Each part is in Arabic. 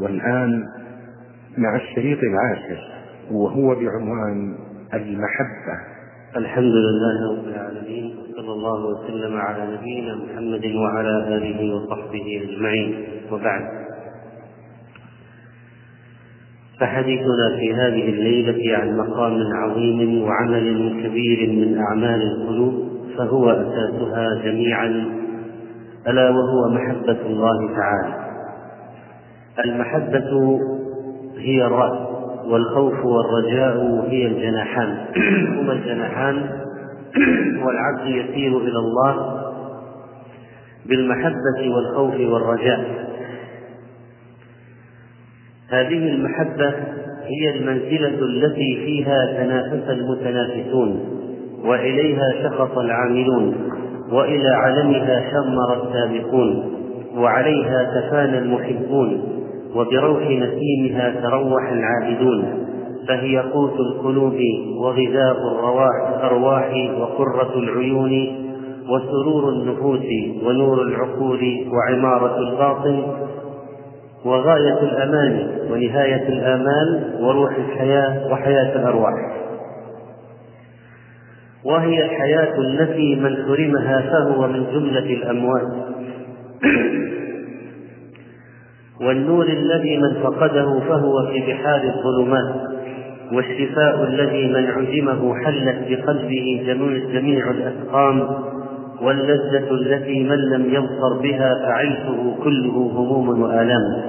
والآن مع الشريط العاشر وهو بعنوان المحبة. الحمد لله رب العالمين وصلى الله وسلم على نبينا محمد وعلى آله وصحبه أجمعين. وبعد. فحديثنا في هذه الليلة عن مقام عظيم وعمل كبير من أعمال القلوب فهو أساسها جميعا ألا وهو محبة الله تعالى. المحبة هي الرأس والخوف والرجاء هي الجناحان. هما الجناحان والعبد يسير إلى الله بالمحبة والخوف والرجاء. هذه المحبة هي المنزلة التي فيها تنافس المتنافسون وإليها شخص العاملون وإلى علمها شمر السابقون وعليها تفانى المحبون. وبروح نسيمها تروح العابدون فهي قوت القلوب وغذاء الأرواح وقرة العيون وسرور النفوس ونور العقول وعمارة الباطن وغاية الأمان ونهاية الآمال وروح الحياة وحياة الأرواح. وهي الحياة التي من حرمها فهو من جملة الأموات. والنور الذي من فقده فهو في بحار الظلمات والشفاء الذي من عدمه حلت بقلبه جميع الأسقام واللذة التي من لم يبصر بها فعيشه كله هموم وآلام.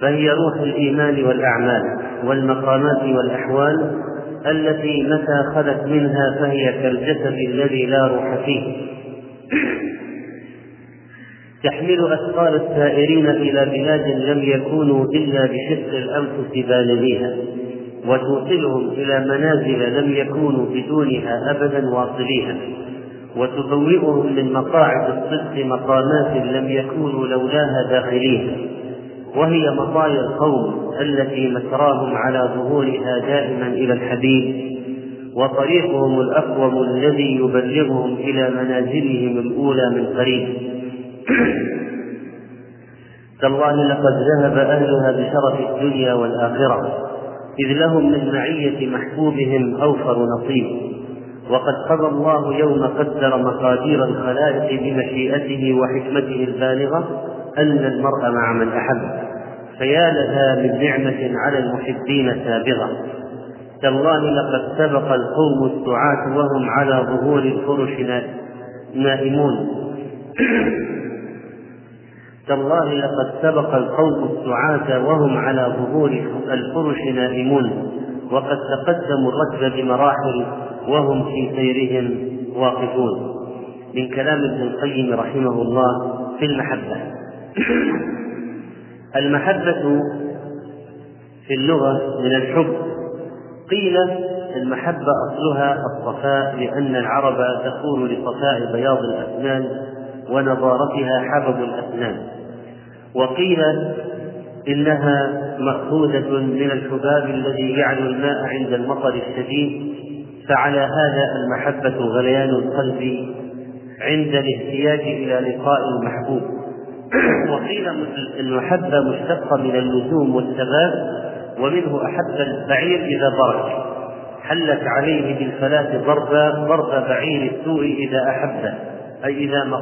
فهي روح الإيمان والأعمال والمقامات والأحوال التي متى خلت منها فهي كالجسد الذي لا روح فيه. تحمل أثقال السائرين إلى بلاد لم يكونوا إلا بشق الأنفس بالغيها وتوصلهم إلى منازل لم يكونوا بدونها أبدا واصليها وتبوئهم من مقاعد الصدق مقامات لم يكونوا لولاها داخليها وهي مطايا القوم التي مسراهم على ظهورها دائما إلى الحبيب وطريقهم الأقوم الذي يبلغهم إلى منازلهم الأولى من قريب. تالله لقد ذهب أهلها بشرف الدنيا والآخرة إذ لهم من معية محبوبهم أوفر نصيب. وقد قضى الله يوم قدر مقادير الخلائق بمشيئته وحكمته البالغة أن المرء مع من أحب. فيا لها من نعمة على المحبين سابغة. تالله لقد سبق القوم السعاة وهم على ظهور الفرش نائمون. تالله لقد سبق القوم السعاة وهم على ظهور الفرش نائمون وقد تقدموا الركب بمراحل وهم في سيرهم واقفون. من كلام ابن القيم رحمه الله في المحبة. المحبة في اللغة من الحب. قيل المحبة أصلها الصفاء لأن العرب تقول لصفاء بياض الأسنان ونضارتها حبب الأسنان. وقيل إنها مأخوذة من الحباب الذي يعلو الماء عند المطر الشديد فعلى هذا المحبة غليان القلب عند الاحتياج إلى لقاء المحبوب. وقيل المحبة مشتقة من اللزوم والثبات ومنه أحب البعير إذا برك حلت عليه بالفلاة ضربا ضرب بعير السوء إذا أحبه أي إذا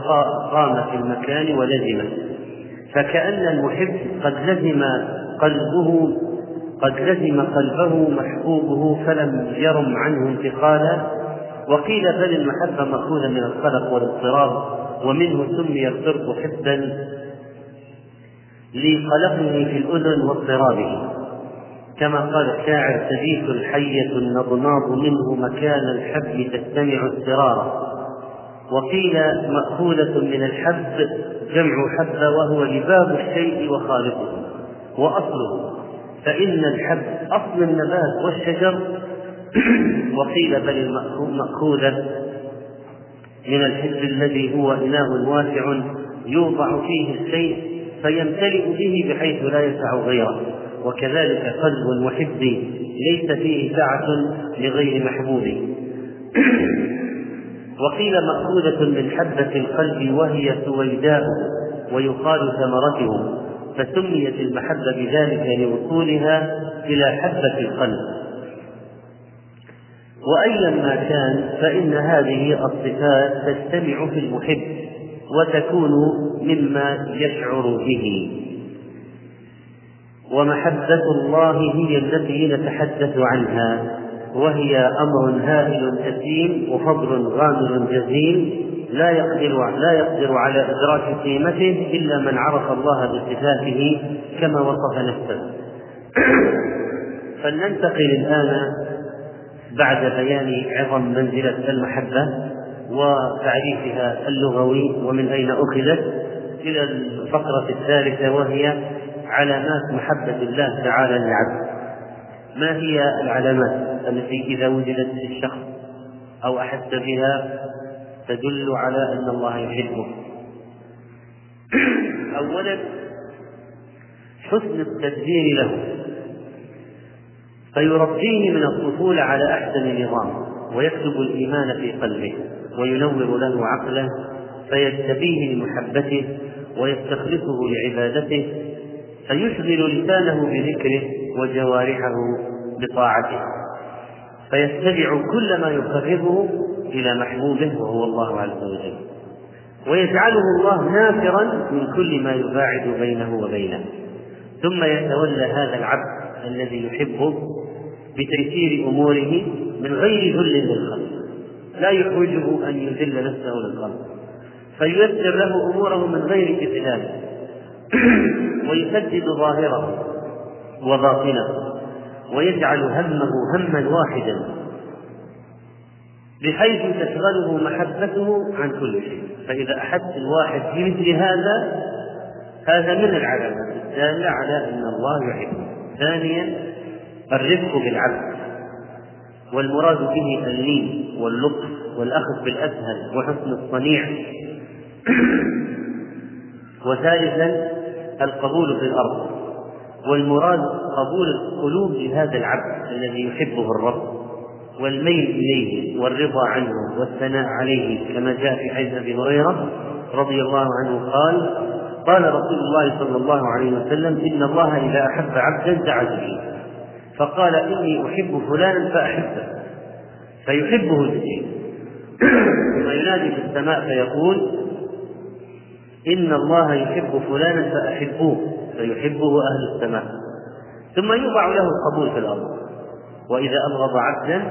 قام في المكان ولزمه. فكأن المحب قد لزم قلبه قد لزم قلبه محبوبه فلم يرم عنه انتقالا. وقيل بل المحبة مأخوذة من القلق والاضطراب ومنه سمي القرب حبا لقلقه في الأذن واضطرابه. كما قال الشاعر تبيت الحية النضناض منه مكان الحب تستمع اضطرارا. وقيل مأخوذة من الحب جمع حب وهو لباب الشيء وخالقه. وأصله فإن الحب أصل النبات والشجر. وقيل بل مأخوذة من الحب الذي هو إناء واسع يوضع فيه الشيء فيمتلئ به بحيث لا يسع غيره. وكذلك قلب المحب ليس فيه سعة لغير محبوب. وقيل مأخوذة من حبة القلب وهي سويداء ويقال ثمرته فسميت المحبة بذلك لوصولها إلى حبة القلب. وأيا ما كان فإن هذه الصفات تجتمع في المحب وتكون مما يشعر به. ومحبة الله هي التي نتحدث عنها. وهي أمر هائل جسيم وفضل غامر جزيل لا يقدر لا يقدر على إدراك قيمته إلا من عرف الله بصفاته كما وصف نفسه. فلننتقل الآن بعد بيان عظم منزلة المحبة وتعريفها اللغوي ومن أين أخذت إلى الفقرة الثالثة وهي علامات محبة الله تعالى للعبد. ما هي العلامات؟ التي إذا وجدت في الشخص أو أحس بها تدل على أن الله يحبه. أولا حسن التدبير له. فيربيه من الطفولة على أحسن نظام ويكتب الإيمان في قلبه وينور له عقله فيجتبيه لمحبته ويستخلصه لعبادته فيشغل لسانه بذكره وجوارحه بطاعته. فيتبع كل ما يقربه إلى محبوبه وهو الله عز وجل. ويجعله الله نافرا من كل ما يباعد بينه وبينه. ثم يتولى هذا العبد الذي يحبه بتيسير أموره من غير ذل للخلق. لا يحوجه أن يذل نفسه للخلق. فييسر له أموره من غير إذلال ويسدد ظاهره وباطنه. ويجعل همه هما واحدا بحيث تشغله محبته عن كل شيء. فإذا أحس الواحد في مثل هذا هذا من العلامات الدالة على أن الله يحبه. ثانيا الرفق بالعبد والمراد به اللين واللطف والأخذ بالأسهل وحسن الصنيع. وثالثا القبول في الأرض. والمراد قبول القلوب لهذا العبد الذي يحبه الرب والميل إليه والرضا عنه والثناء عليه كما جاء في حديث أبي هريرة رضي الله عنه قال قال رسول الله صلى الله عليه وسلم إن الله إذا أحب عبدا دعا به فقال إني أحب فلانا فأحبه فيحبه جبريل. ثم ينادي في السماء فيقول إن الله يحب فلانا فأحبوه. فيحبه أهل السماء. ثم يوضع له القبول في الأرض. وإذا أبغض عبدا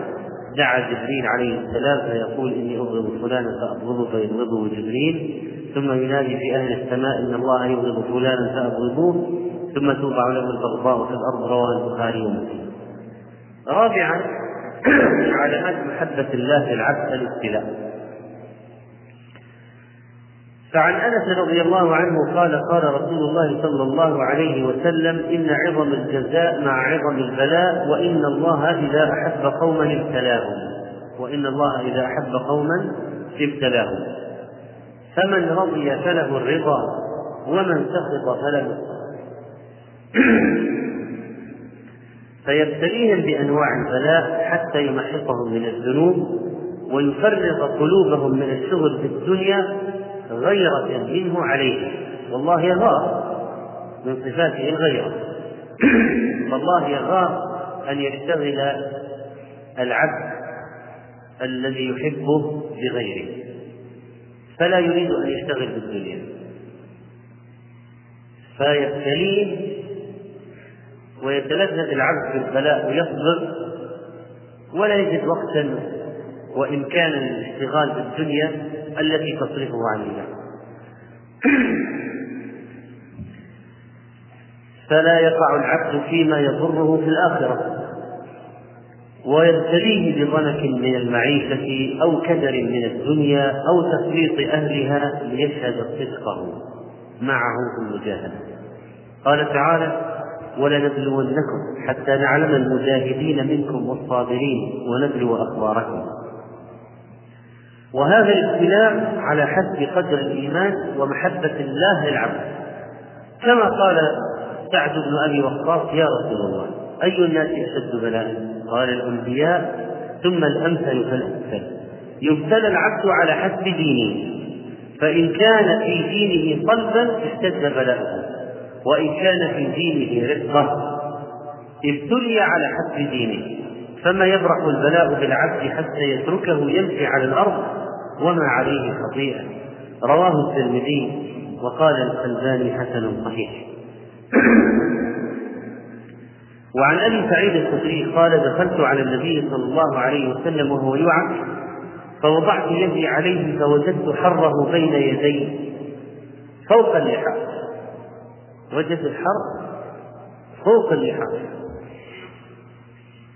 دعا جبريل عليه السلام فيقول إني أبغض فلانا فأبغضه فيبغضه جبريل. ثم ينادي في أهل السماء إن الله يبغض فلانا فأبغضوه. ثم توضع له البغضاء في الأرض رواه البخاري ومسلم. رابعا علامات محبة الله للعبد الابتلاء فعن أنس رضي الله عنه قال قال رسول الله صلى الله عليه وسلم إن عظم الجزاء مع عظم البلاء وإن الله إذا أحب قوما ابتلاهم وإن الله إذا أحب قوما ابتلاهم فمن رضي فله الرضا ومن سخط فله فيبتليهم بأنواع البلاء حتى يمحصهم من الذنوب ويفرغ قلوبهم من الشغل في الدنيا غيرة منه عليه. والله يغار من صفاته الغيرة. فالله يغار أن يشتغل العبد الذي يحبه بغيره. فلا يريد أن يشتغل بالدنيا. فيبتليه ويتلذذ العبد بالبلاء ويصبر. ولا يجد وقتا وإمكانا للاشتغال بالدنيا. التي تصرفه عن الله. فلا يقع العبد فيما يضره في الآخرة ويبتليه بضنك من المعيشة أو كدر من الدنيا أو تسليط أهلها ليشهد صدقه معه في المجاهدة. قال تعالى ولنبلونكم حتى نعلم المجاهدين منكم والصابرين ونبلو أخباركم. وهذا الابتلاء على حسب قدر الإيمان ومحبة الله للعبد. كما قال سعد بن أبي وقاص يا رسول الله أي الناس أشد بلاء؟ قال الأنبياء ثم الأمثل فالأمثل يبتلى العبد على حسب دينه. فإن كان في دينه صلبا اشتد بلاؤه وإن كان في دينه رقة ابتلي على حسب دينه. فما يبرح البلاء بالعبد حتى يتركه يمشي على الأرض وما عليه خطيئة. رواه الترمذي وقال الألباني حسن صحيح. وعن أبي سعيد الخدري قال دخلت على النبي صلى الله عليه وسلم وهو يوعك فوضعت يدي عليه فوجدت حره بين يدي فوق اللحاف. وجدت الحر فوق اللحاف.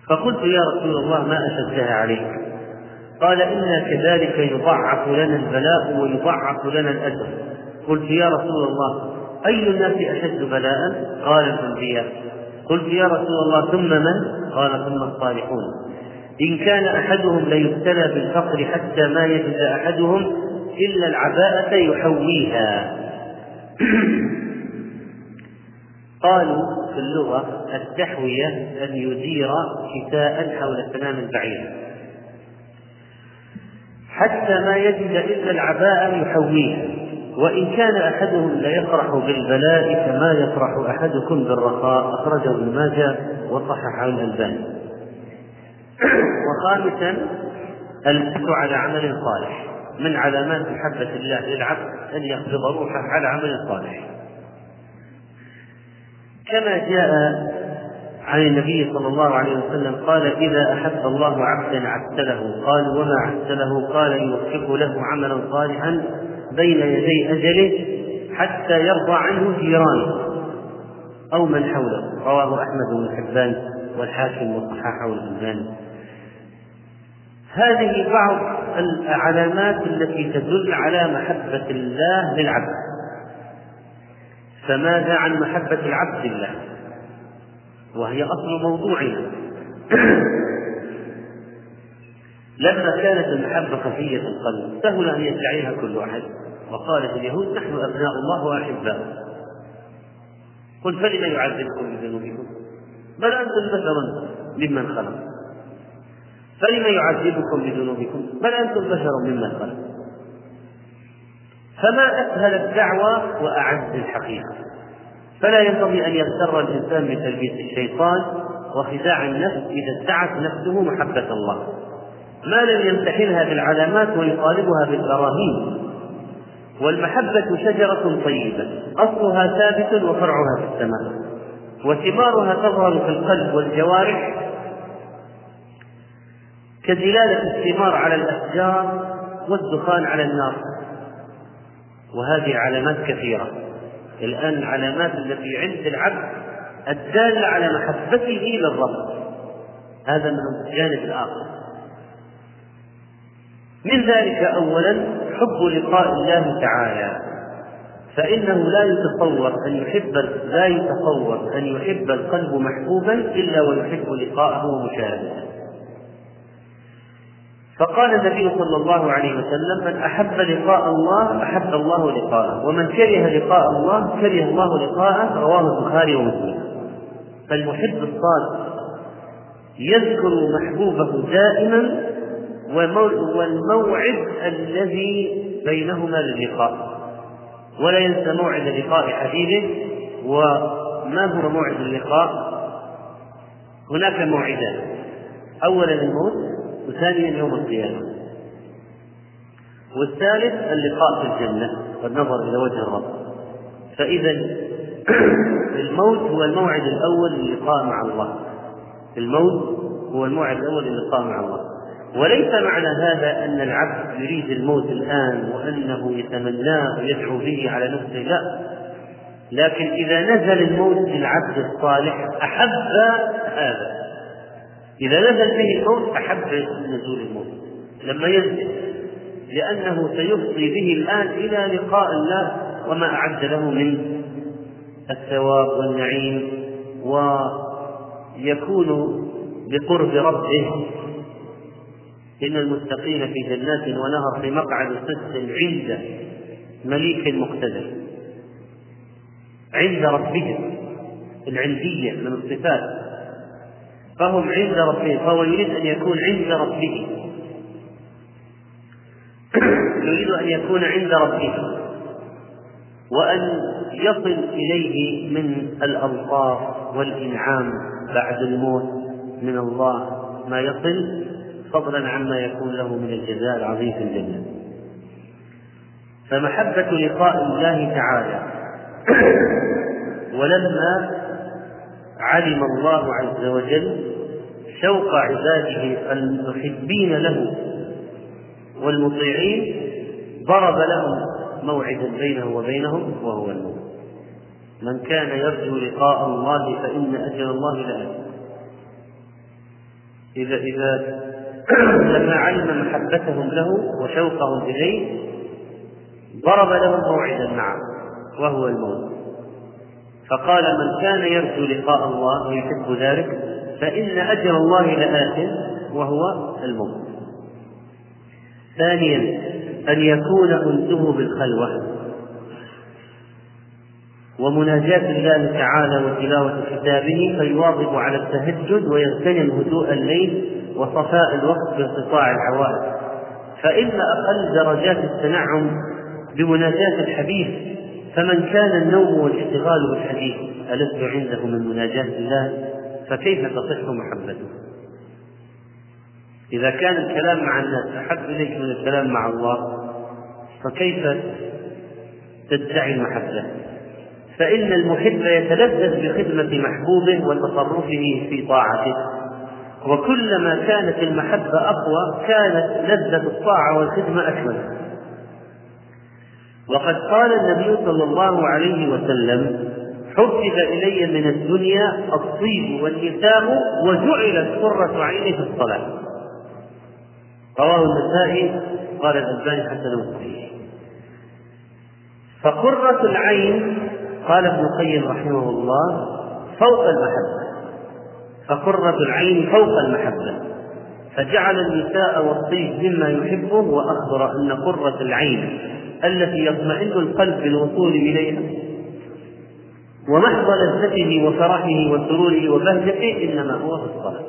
فقلت يا رسول الله ما أشدها عليك؟ قال إنا كذلك يضعف لنا البلاء ويضعف لنا الأجر. قلت يا رسول الله أي الناس أشد بلاء؟ قال الأنبياء. قلت يا رسول الله ثم من؟ قال ثم الصالحون. إن كان أحدهم ليبتلى بالفقر حتى ما يجد أحدهم إلا العباءة يحويها. قالوا في اللغة التحوية أن يدير كساء حول سنام البعير. حتى ما يجد إلا العباء يحويها وإن كان أحدهم ليفرح بالبلاء كما يفرح أحدكم بالرخاء. أخرجه ابن ماجه وصححه الألباني. وخامسا البحث على عمل صالح من علامات محبة الله للعبد أن يقبض روحه على عمل صالح. كما جاء عن النبي صلى الله عليه وسلم قال إذا أحب الله عبدا عسله قال وما عسله قال يوفق له عملا صالحا بين يدي أجله حتى يرضى عنه جيرانه أو من حوله. رواه أحمد بن حبان والحاكم وصححه الألباني هذه بعض العلامات التي تدل على محبة الله للعبد. فماذا عن محبة العبد لله وهي أصل موضوعنا. لما كانت المحبة خفية القلب سهل أن يدعيها كل أحد. وقالت اليهود نحن أبناء الله وأحباؤه. قل فلم يعذبكم بذنوبكم؟ بل أنتم بشر ممن خلق. فلم يعذبكم بذنوبكم؟ بل أنتم بشر ممن خلق. فما أسهل الدعوة وأعز الحقيقة. فلا ينبغي أن يغتر الإنسان بتلبيس الشيطان وخداع النفس إذا ادعت نفسه محبة الله. ما لم يمتحنها بالعلامات ويطالبها بالبراهين. والمحبة شجرة طيبة أصلها ثابت وفرعها في السماء. وثمارها تظهر في القلب والجوارح. كدلالة الثمار على الأشجار والدخان على النار. وهذه علامات كثيرة. الآن العلامات التي عند العبد الدالة على محبته للرب. هذا من الجانب الآخر. من ذلك أولا حب لقاء الله تعالى. فإنه لا يتصور أن يحب لا يتصور أن يحب القلب محبوبا إلا ويحب لقاءه ومشاهدته فقال النبي صلى الله عليه وسلم من أحب لقاء الله أحب الله لقاءه ومن كره لقاء الله كره الله لقاءه رواه البخاري ومسلم. فالمحب الصادق يذكر محبوبه دائما والموعد الذي بينهما للقاء ولا ينسى موعد لقاء حبيبه وما هو موعد اللقاء؟ هناك موعدان. اولا الموت وثانيا يوم القيامة. والثالث اللقاء في الجنة والنظر إلى وجه الرب. فإذا الموت هو الموعد الأول للقاء مع الله. الموت هو الموعد الأول للقاء مع الله. وليس معنى هذا أن العبد يريد الموت الآن وأنه يتمناه ويدعو به على نفسه لا. لكن إذا نزل الموت للعبد الصالح أحب هذا. إذا نزل به الموت أحب نزول الموت. لما ينزل. لأنه سيفضي به الآن إلى لقاء الله وما أعد له من الثواب والنعيم ويكون بقرب ربه. إن المتقين في جنات ونهر في مقعد صدق عند مليك مقتدر. عند ربهم العندية من الصفات. فهم عند ربهم فهو يريد أن يكون عند ربه. يريد أن يكون عند ربه. وأن يصل إليه من الألطاف والإنعام بعد الموت من الله. ما يصل فضلا عما يكون له من الجزاء العظيم في الجنة. فمحبة لقاء الله تعالى. ولما علم الله عز وجل شوق عباده المحبين له والمطيعين ضرب لهم موعدا بينه وبينهم وهو الموت. من كان يرجو لقاء الله فإن أجل الله لآت إذا إذا لما علم محبتهم له وشوقهم إليه ضرب لهم موعدا معه وهو الموت. فقال من كان يرجو لقاء الله ويحب ذلك فإن أجر الله لآت وهو الموت. ثانيا أن يكون أنسه بالخلوة. ومناجاة الله تعالى وتلاوة كتابه فيواظب على التهجد ويغتنم هدوء الليل وصفاء الوقت بانقطاع العوائد فإن أقل درجات التنعم بمناجاة الحبيب فمن كان النوم والاشتغال بالحديث ألست عنده من مناجاة الله؟ فكيف تصح محبته؟ إذا كان الكلام مع الناس أحب إليك من الكلام مع الله فكيف تدعي المحبة فإن المحب يتلذذ بخدمة محبوبه وتصرفه في طاعته. وكلما كانت المحبة أقوى كانت لذة الطاعة والخدمة أكمل. وقد قال النبي صلى الله عليه وسلم حبب إلي من الدنيا الطيب والنساء وجعلت قرة عيني في الصلاة. رواه النسائي قال الألباني حسن صحيح. فقرة العين قال ابن القيم رحمه الله فوق المحبة. فقرة العين فوق المحبة. فجعل النساء والطيب مما يحبه وأخبر أن قرة العين التي يطمئن القلب بالوصول إليها. ومحض لذته وفرحه وسروره وبهجته إنما هو في الصلاة.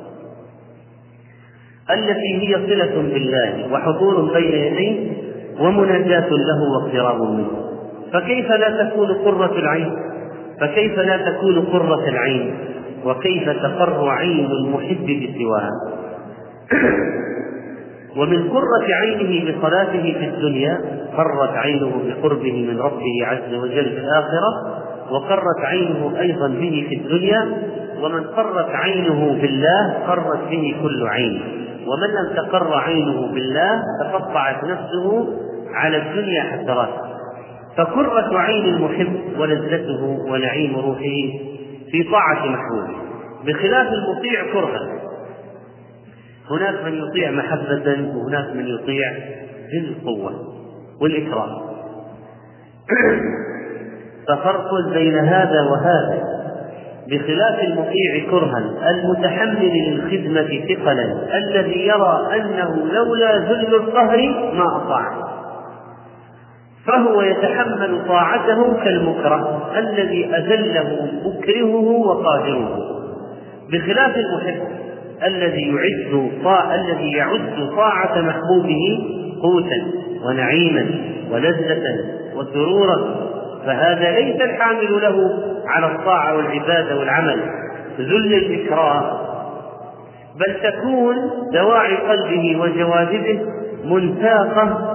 التي هي صلة بالله وحضور بين يديه ومناجاة له واقتراب منه. فكيف لا تكون قرة العين؟ فكيف لا تكون قرة العين؟ وكيف تقر عين المحب بسواها؟ ومن قرة عينه بصلاته في الدنيا قرت عينه بقربه من ربه عز وجل في الآخرة وقرت عينه أيضا به في الدنيا ومن قرت عينه بالله قرت به كل عين. ومن لم تقر عينه بالله تقطعت نفسه على الدنيا حسرات. فقرة عين المحب ولذته ونعيم روحه في طاعة محبوبه. بخلاف المطيع كرها هناك من يطيع محبة وهناك من يطيع بالقوة والإكرام. ففرق بين هذا وهذا. بخلاف المطيع كرها المتحمل للخدمة ثقلا الذي يرى أنه لولا ذل القهر ما أطاع. فهو يتحمل طاعته كالمكره الذي أذله مكرهه وقادره. بخلاف المحب الذي يعد الذي يعد طاعة محبوبه قوتا ونعيما ولذة وسرورا فهذا ليس الحامل له على الطاعة والعبادة والعمل ذل الإكراه بل تكون دواعي قلبه وجواذبه منساقة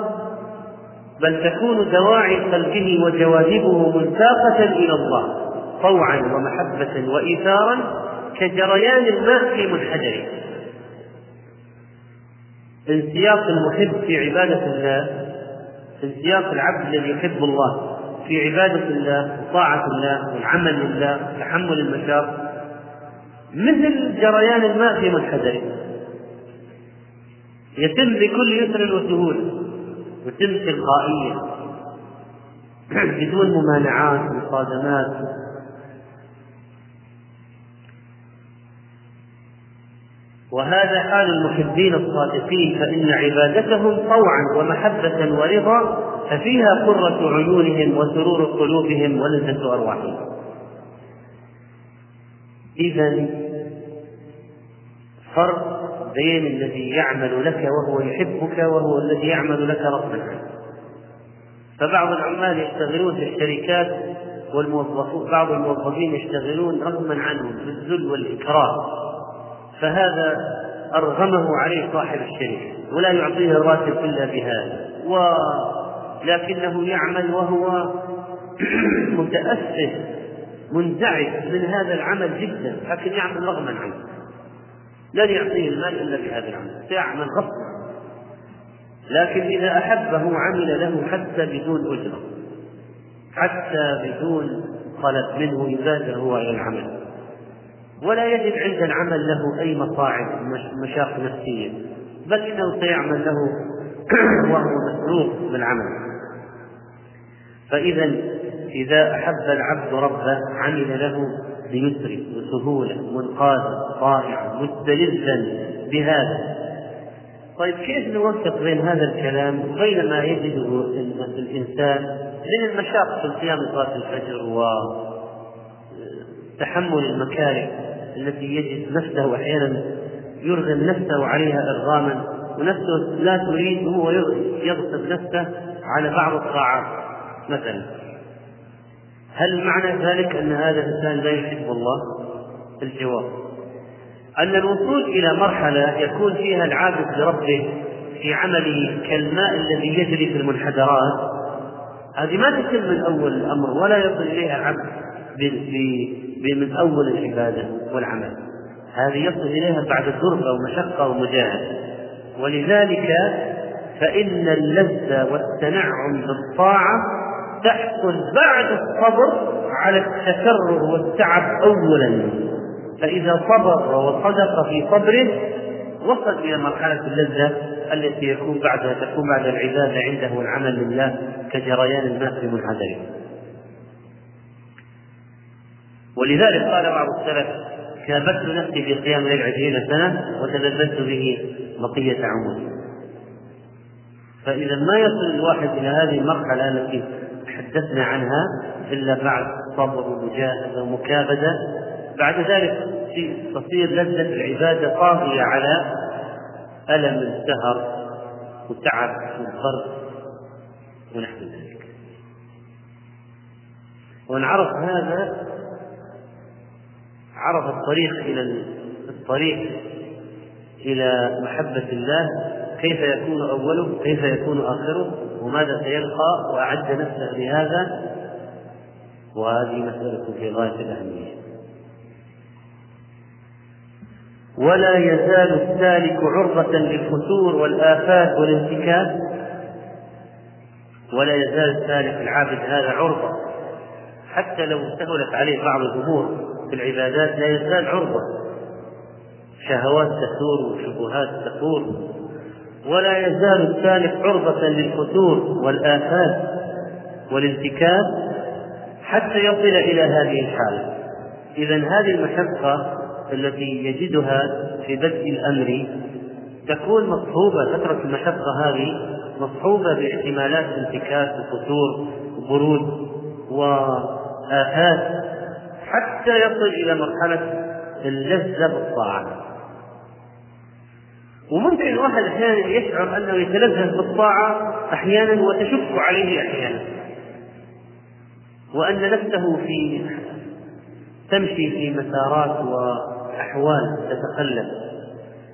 بل تكون دواعي قلبه وجواذبه منساقة إلى الله طوعا ومحبة وإيثارا كجريان الماء في منحدره انسياق المحب في عبادة الله انسياق العبد الذي يحب الله في عبادة الله وطاعة الله والعمل لله وتحمل المشاق. مثل جريان الماء في منحدره يتم بكل يسر وسهولة وتم تلقائيا. بدون ممانعات ومصادمات وهذا حال المحبين الصادقين فإن عبادتهم طوعا ومحبة ورضا ففيها قرة عيونهم وسرور قلوبهم ولذة أرواحهم. إذا فرق بين الذي يعمل لك وهو يحبك وهو الذي يعمل لك ربك. فبعض العمال يشتغلون في الشركات والموظفون بعض الموظفين يشتغلون رغما عنهم بالذل والإكراه. فهذا أرغمه عليه صاحب الشركة ولا يعطيه الراتب إلا بهذا. ولكنه يعمل وهو متأسف منزعج من هذا العمل جدا لكن يعمل رغما عنه. لن يعطيه المال إلا بهذا العمل. سيعمل غصبا لكن إذا أحبه عمل له حتى بدون أجرة. حتى بدون طلب منه يبادر إلى العمل ولا يجد عند العمل له أي مصاعب مشاق نفسية. بل إنه سيعمل له وهو مسروق بالعمل. فإذا إذا أحب العبد ربه عمل له بيسر وسهولة منقادا طائعا مستلذا بهذا. طيب كيف نوفق بين هذا الكلام وبين ما يجده الإنسان من المشاق في القيام صلاة الفجر وتحمل المكاره؟ التي يجد نفسه أحيانا يرغم نفسه عليها إرغاما ونفسه لا تريد وهو يغصب نفسه على بعض الطاعات مثلا هل معنى ذلك أن هذا الإنسان لا يحب الله؟ الجواب أن الوصول إلى مرحلة يكون فيها العابد لربه في عمله كالماء الذي يجري في المنحدرات هذه ما تتم من أول الأمر ولا يصل إليها العبد من أول العبادة والعمل. هذه يصل إليها بعد الدربة ومشقة ومجاهدة ولذلك فإن اللذة والتنعم بالطاعة تحصل بعد الصبر على التكرر والتعب أولا. فإذا صبر وصدق في صبره وصل إلى مرحلة اللذة التي يكون بعدها تكون بعد العبادة عنده والعمل لله كجريان الماء في منحدره. ولذلك قال بعض السلف كابدت نفسي في قيام الليل عشرين سنة وتلذذت به بقية عمري. فإذا ما يصل الواحد إلى هذه المرحلة التي تحدثنا عنها إلا بعد صبر ومجاهدة ومكابدة. بعد ذلك تصير لذة العبادة طاغية على ألم السهر وتعب والبرد ونحو ذلك. وإن عرف هذا عرف الطريق إلى الطريق إلى محبة الله كيف يكون أوله كيف يكون آخره وماذا سيلقى وأعد نفسه لهذا. وهذه مسألة في غاية الأهمية. ولا يزال السالك عرضة للفتور والآفات والانتكاس. ولا يزال السالك العابد هذا عرضة. حتى لو سهلت عليه بعض الأمور في العبادات لا يزال عرضة. شهوات تثور وشبهات تثور ولا يزال السالك عرضة للفتور والآفات والانتكاس حتى يصل إلى هذه الحالة. إذا هذه المشقة التي يجدها في بدء الأمر تكون مصحوبة فترة المشقة هذه مصحوبة باحتمالات انتكاس وفتور وبرود وآفات حتى يصل إلى مرحلة اللذة بالطاعة. وممكن الواحد أحيانا يشعر أنه يتلذذ بالطاعة أحيانا وتشق عليه أحيانا. وأن نفسه في تمشي في مسارات وأحوال تتقلب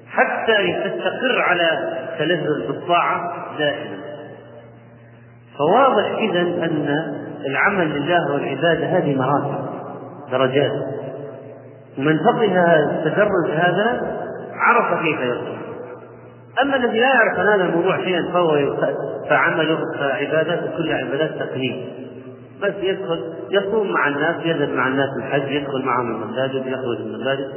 حتى تستقر على تلذذ بالطاعة دائما. فواضح إذا أن العمل لله والعبادة هذه مراتب. درجات. ومن فقه التدرج هذا عرف كيف يصل أما الذي لا يعرف هذا الموضوع شيئا فهو فعمله فعبادته كلها عبادات تقليد. بس يدخل يصوم مع الناس يذهب مع الناس الحج يدخل معهم المساجد يخرج من المساجد.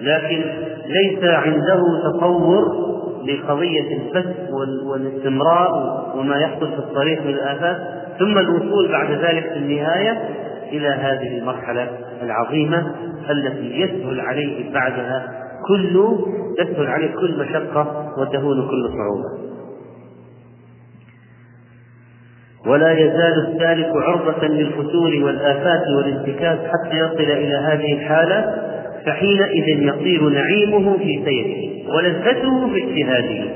لكن ليس عنده تصور لقضية الفك والاستمرار وما يحصل في الطريق من الآفات ثم الوصول بعد ذلك في النهاية إلى هذه المرحلة العظيمة التي يسهل عليه بعدها كل تسهل عليه كل مشقة وتهون كل صعوبة. ولا يزال السالك عرضة للفتور والآفات والانتكاس حتى يصل إلى هذه الحالة فحينئذ يصير نعيمه في سيره ولذته في اجتهاده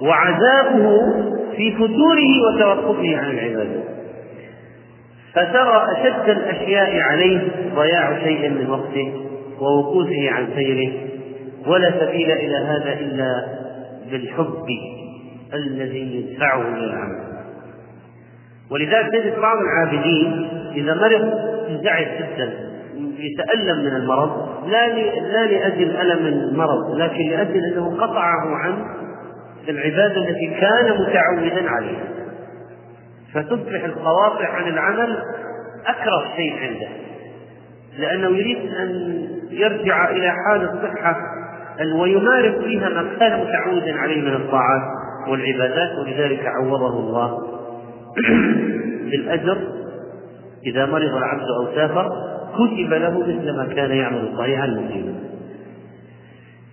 وعذابه في فتوره وتوقفه عن العبادة. فترى أشد الأشياء عليه ضياع شيء من وقته ووقوفه عن سيره ولا سبيل إلى هذا إلا بالحب الذي يدفعه إلى العمل. ولذلك تجد بعض العابدين إذا مرض ينزعج جدا يتألم من المرض لا لا لأجل ألم المرض لكن لأجل أنه قطعه عن العبادة التي كان متعودا عليها. فتصبح القواطع عن العمل أكره شيء عنده لأنه يريد أن يرجع إلى حال الصحة ويمارس فيها ما كان متعودا عليه من الطاعات والعبادات ولذلك عوضه الله بالأجر. إذا مرض العبد أو سافر كتب له مثل ما كان يعمل صحيحا مقيما.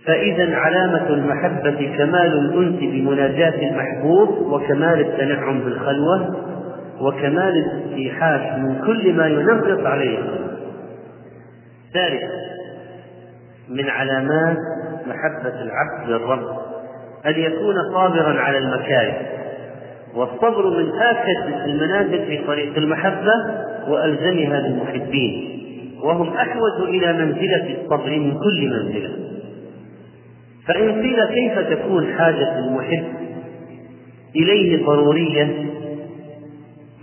فإذا علامة المحبة كمال الأنس بمناجاة المحبوب وكمال التنعم بالخلوة وكمال الاستيحاش من كل ما ينغص عليه. ثالثا من علامات محبة العبد للرب أن يكون صابرا على المكاره. والصبر من آكد المنازل في طريق المحبة وألزمها للمحبين. وهم أحوج إلى منزلة الصبر من كل منزلة. فإن قيل كيف تكون حاجة المحب إليه ضرورية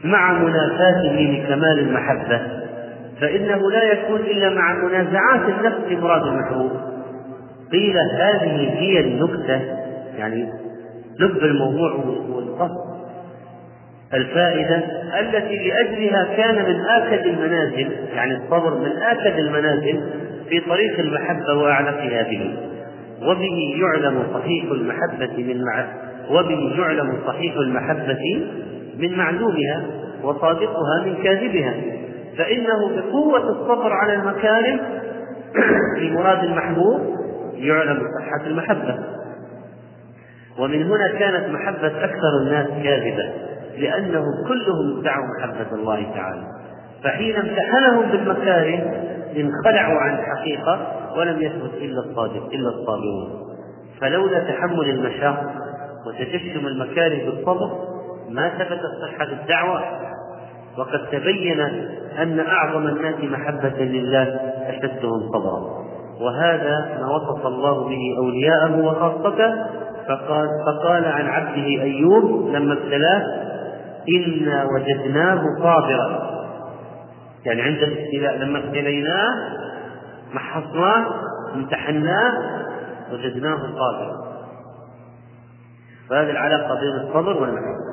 مع منافاته لكمال المحبة فإنه لا يكون إلا مع منازعات النفس لمراد المحبوب. قيل هذه هي النكتة يعني لب الموضوع والقصد. الفائدة التي لأجلها كان من آكد المنازل يعني الصبر من آكد المنازل في طريق المحبة وأعلقها به وبه يعلم صحيح المحبة من مع وبه يعلم صحيح المحبة من معلومها وصادقها من كاذبها فإنه بقوة الصبر على المكارم في مراد المحبوب يعلم صحة المحبة. ومن هنا كانت محبة أكثر الناس كاذبة لأنهم كلهم ادعوا محبة الله تعالى فحين امتحنهم بالمكاره انخلعوا عن الحقيقة ولم يثبت إلا الصادق إلا الصابرون. فلولا تحمل المشاق وتجشم المكاره بالصبر ما ثبتت صحة الدعوة وقد تبين أن أعظم الناس محبة لله أشدهم صبرا وهذا ما وصف الله به أولياءه وخاصته. فقال, فقال عن عبده أيوب لما ابتلاه إنا وجدناه صابرا. يعني عند الابتلاء لما ابتليناه محصناه امتحناه وجدناه صابرا. فهذه العلاقة بين الصبر والمحبة.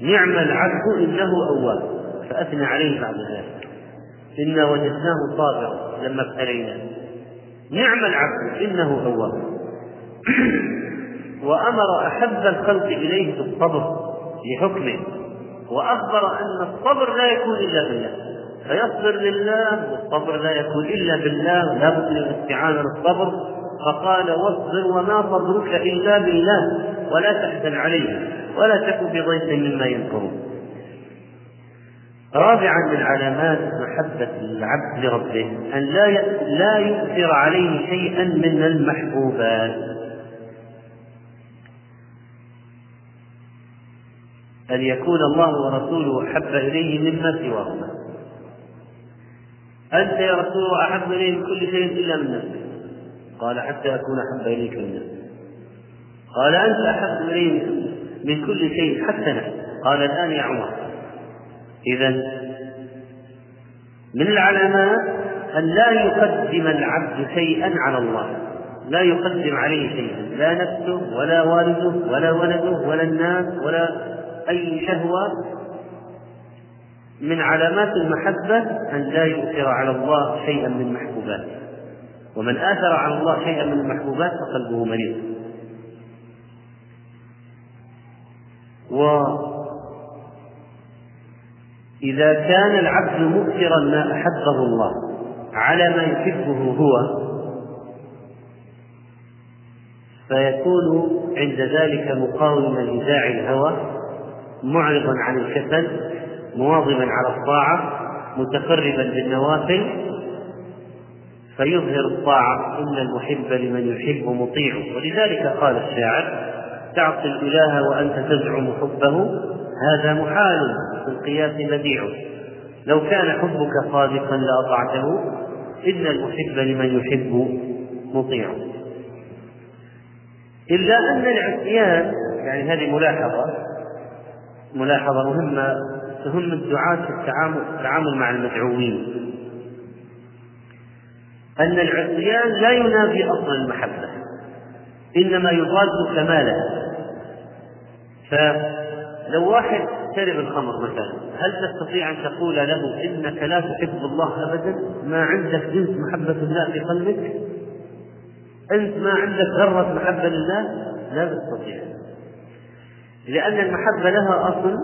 نعم العبد إنه أواب فأثنى عليه بعد ذلك إنا وجدناه صابرا لما ابتليناه نعم العبد إنه أواب وأمر أحب الخلق إليه بالصبر لحكمه وأخبر أن الصبر لا يكون إلا بالله. فيصبر لله والصبر لا يكون إلا بالله لا بد من الاستعانة للصبر فقال واصبر وما صبرك إلا بالله ولا تحزن عليه. ولا تكن بضيف مما ينكرون رابعا من علامات محبة العبد لربه أن لا لا يؤثر عليه شيئا من المحبوبات. أن يكون الله ورسوله أحب إليه مما سواهما. أنت يا رسول الله أحب إليه من كل شيء إلا من نفسك. قال حتى أكون أحب إليك من نفسك. قال أنت أحب إليه من كل شيء حتى نفسك قال الآن يا عمر. إذا من العلامات أن لا يقدم العبد شيئا على الله. لا يقدم عليه شيئا. لا نفسه ولا والده ولا ولده ولا الناس ولا أي شهوة. من علامات المحبة أن لا يؤثر على الله شيئا من محبوباته. ومن آثر على الله شيئا من المحبوبات فقلبه مريض. وإذا كان العبد مؤثرا ما أحبه الله على ما يحبه هو فيكون عند ذلك مقاوما لداعي الهوى معرضا عن الكسل مواظبا على الطاعة متقربا بالنوافل فيظهر الطاعة إن المحب لمن يحب مطيع. ولذلك قال الشاعر تعصي الإله وأنت تزعم حبه هذا محال في القياس بديع. لو كان حبك صادقا لأطعته إن المحب لمن يحب مطيع. إلا أن العصيان يعني هذه ملاحظة ملاحظة مهمة تهم الدعاة في التعامل, التعامل مع المدعوين. أن العصيان لا ينافي أصل المحبة إنما يضاد كمالها فلو واحد شرب الخمر مثلا هل تستطيع أن تقول له إنك لا تحب الله أبدا؟ ما عندك جنس محبة الله في قلبك؟ أنت ما عندك ذرة محبة لله؟ لا تستطيع. لأن المحبة لها أصل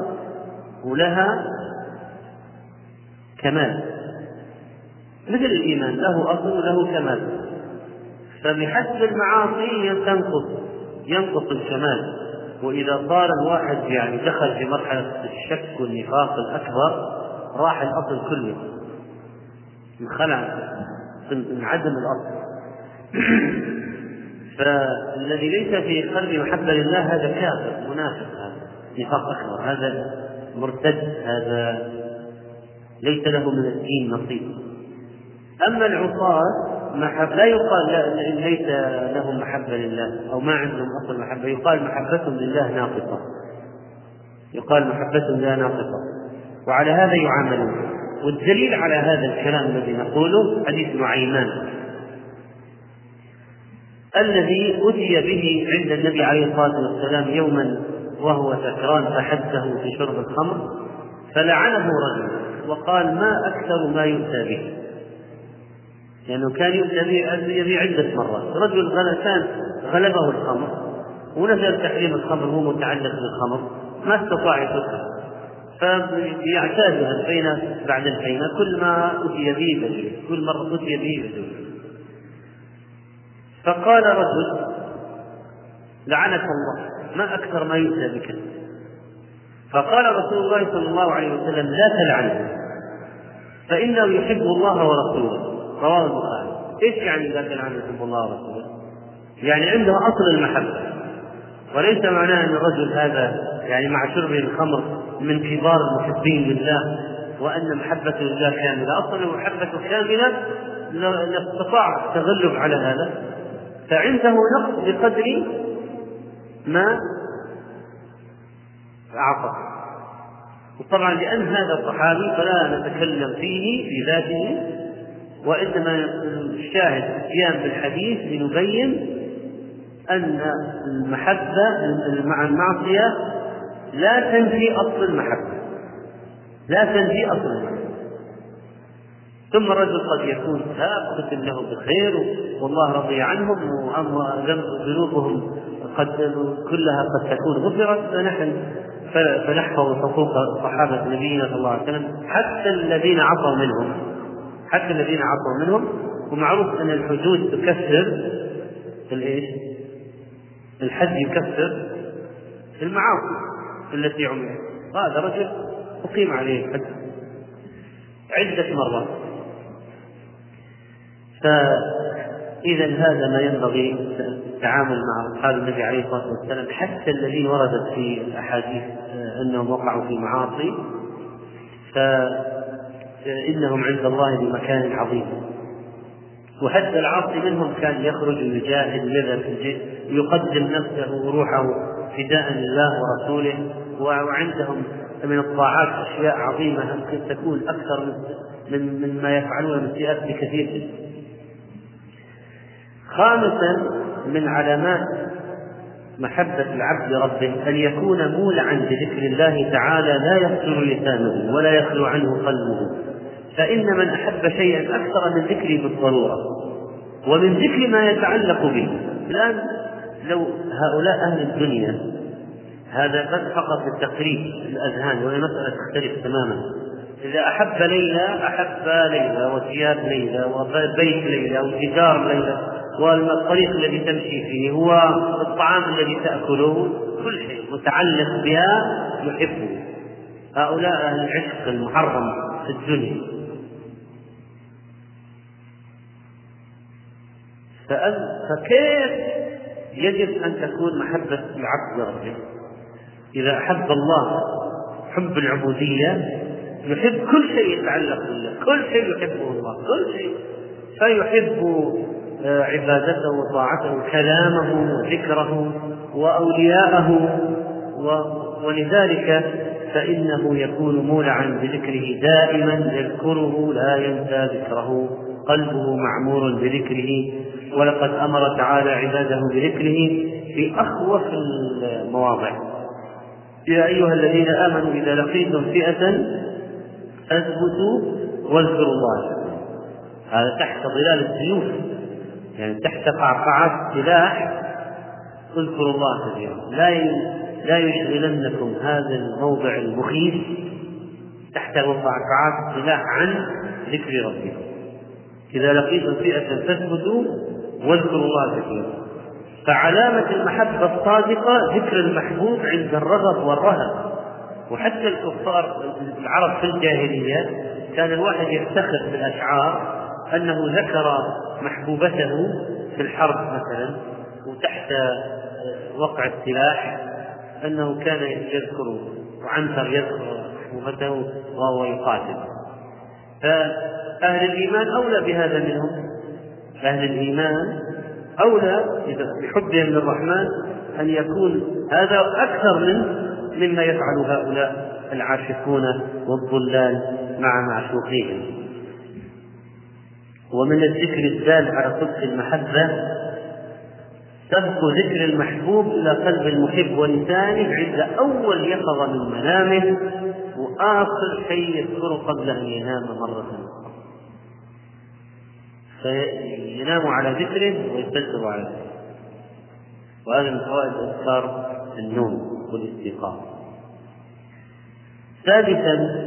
ولها كمال. مثل الإيمان له أصل وله كمال. فبحسب المعاصي تنقص ينقص الكمال. وإذا صار الواحد يعني دخل في مرحلة الشك والنفاق الأكبر راح الأصل كله. انخلع انعدم الأصل. فالذي ليس في قلبه محبة لله هذا كافر منافق هذا نفاق أكبر هذا مرتد هذا ليس له من الدين نصيب. أما العصاة محب لا يقال ليس لهم محبة لله أو ما عندهم أصل محبة. يقال محبتهم لله ناقصة. يقال محبتهم لله ناقصة. وعلى هذا يعاملون والدليل على هذا الكلام الذي نقوله حديث نعيمان. الذي أتي به عند النبي عليه الصلاة والسلام يوما وهو سكران فحده في شرب الخمر فلعنه رجل وقال ما أكثر ما يؤتى به. لأنه كان يبيع عدة مرات. رجل غلسان غلبه الخمر ونزل تحريم الخمر هو متعلق بالخمر ما استطاع يفكر فيعتاد الفينة بعد الفينة كل ما أتي به كل مرة أتي به فقال رجل لعنك الله ما أكثر ما يؤتى بك. فقال رسول الله صلى الله عليه وسلم لا تلعنه فإنه يحب الله ورسوله. رواه البخاري. إيش يعني ذاك العام يحب الله ورسوله؟ يعني عنده أصل المحبة. وليس معناه أن الرجل هذا يعني مع شربه الخمر من كبار المحبين لله وأن محبته لله كاملة، أصلا المحبة كاملة لاستطاع التغلب على هذا. فعنده نقص بقدر ما أعطى. وطبعا لأن هذا صحابي فلا نتكلم فيه في ذاته وإنما الشاهد أتيان بالحديث لنبين أن المحبة مع المعصية لا تنفي أصل المحبة. لا تنفي أصل المحبة. ثم الرجل قد يكون تاب ختم له بخير والله رضي عنهم وذنوبهم قد كلها قد تكون غفرت فنحن فنحفظ حقوق صحابة نبينا صلى الله عليه وسلم حتى الذين عصوا منهم. حتى الذين عصوا منهم. ومعروف أن الحدود تكفر الإيش؟ الحد يكفر المعاصي التي عملت. هذا رجل أقيم عليه الحد عدة مرات. فإذا هذا ما ينبغي التعامل مع أصحاب النبي عليه الصلاة والسلام حتى الذين وردت في الأحاديث أنهم وقعوا في معاصي. ف إنهم عند الله بمكان عظيم. وحتى العاصي منهم كان يخرج ويجاهد ويذهب يقدم نفسه وروحه فداء لله ورسوله. وعندهم من الطاعات أشياء عظيمة يمكن تكون أكثر من من ما يفعلون من السيئات بكثير خامسا من علامات محبة العبد لربه أن يكون مولعا بذكر الله تعالى لا يفتر لسانه ولا يخلو عنه قلبه. فإن من أحب شيئا أكثر من ذكره بالضرورة ومن ذكر ما يتعلق به. الآن لو هؤلاء أهل الدنيا هذا بس فقط للتقريب الأذهان وهي مسألة تختلف تماما. إذا أحب ليلى أحب ليلى وثياب ليلى وبيت ليلى وجدار ليلى والطريق الذي تمشي فيه هو الطعام الذي تأكله كل شيء متعلق بها يحبه. هؤلاء أهل العشق المحرم في الدنيا. فكيف يجب أن تكون محبة العبد لربه؟ إذا أحب الله حب العبودية يحب كل شيء يتعلق بالله كل شيء يحبه الله كل شيء. فيحب آه، عبادته وطاعته كلامه وذكره وأولياءه ولذلك فإنه يكون مولعا بذكره دائما يذكره لا ينسى ذكره قلبه معمور بذكره. ولقد أمر تعالى عباده بذكره في أخوف المواضع. يا أيها الذين آمنوا إذا لقيتم فئة فاثبتوا واذكروا الله. هذا تحت ظلال السيوف يعني تحت قعقعات السلاح اذكروا الله كثيرا. لا لا يشغلنكم هذا الموضع المخيف تحت قعقعات السلاح عن ذكر ربكم. إذا لقيتم فئة فاثبتوا واذكروا الله كثيرا. فعلامة المحبة الصادقة ذكر المحبوب عند الرغب والرهب. وحتى الكفار العرب في الجاهلية كان الواحد يفتخر بالأشعار أنه ذكر محبوبته في الحرب مثلا وتحت وقع السلاح أنه كان يذكر وعنتر يذكر محبوبته وهو يقاتل فأهل الإيمان أولى بهذا منهم. أهل الإيمان أولى بحبهم للرحمن أن يكون هذا أكثر من مما يفعل هؤلاء العاشقون والضلال مع معشوقيهم. ومن الذكر الدال على صدق المحبة سبق ذكر المحبوب إلى قلب المحب ولسانه عند أول يقظة من منامه وآخر شيء يذكره قبل أن ينام مرة أخرى فينام على ذكره ويستيقظ على ذكره. وهذا من فوائد أذكار النوم والاستيقاظ. ثالثا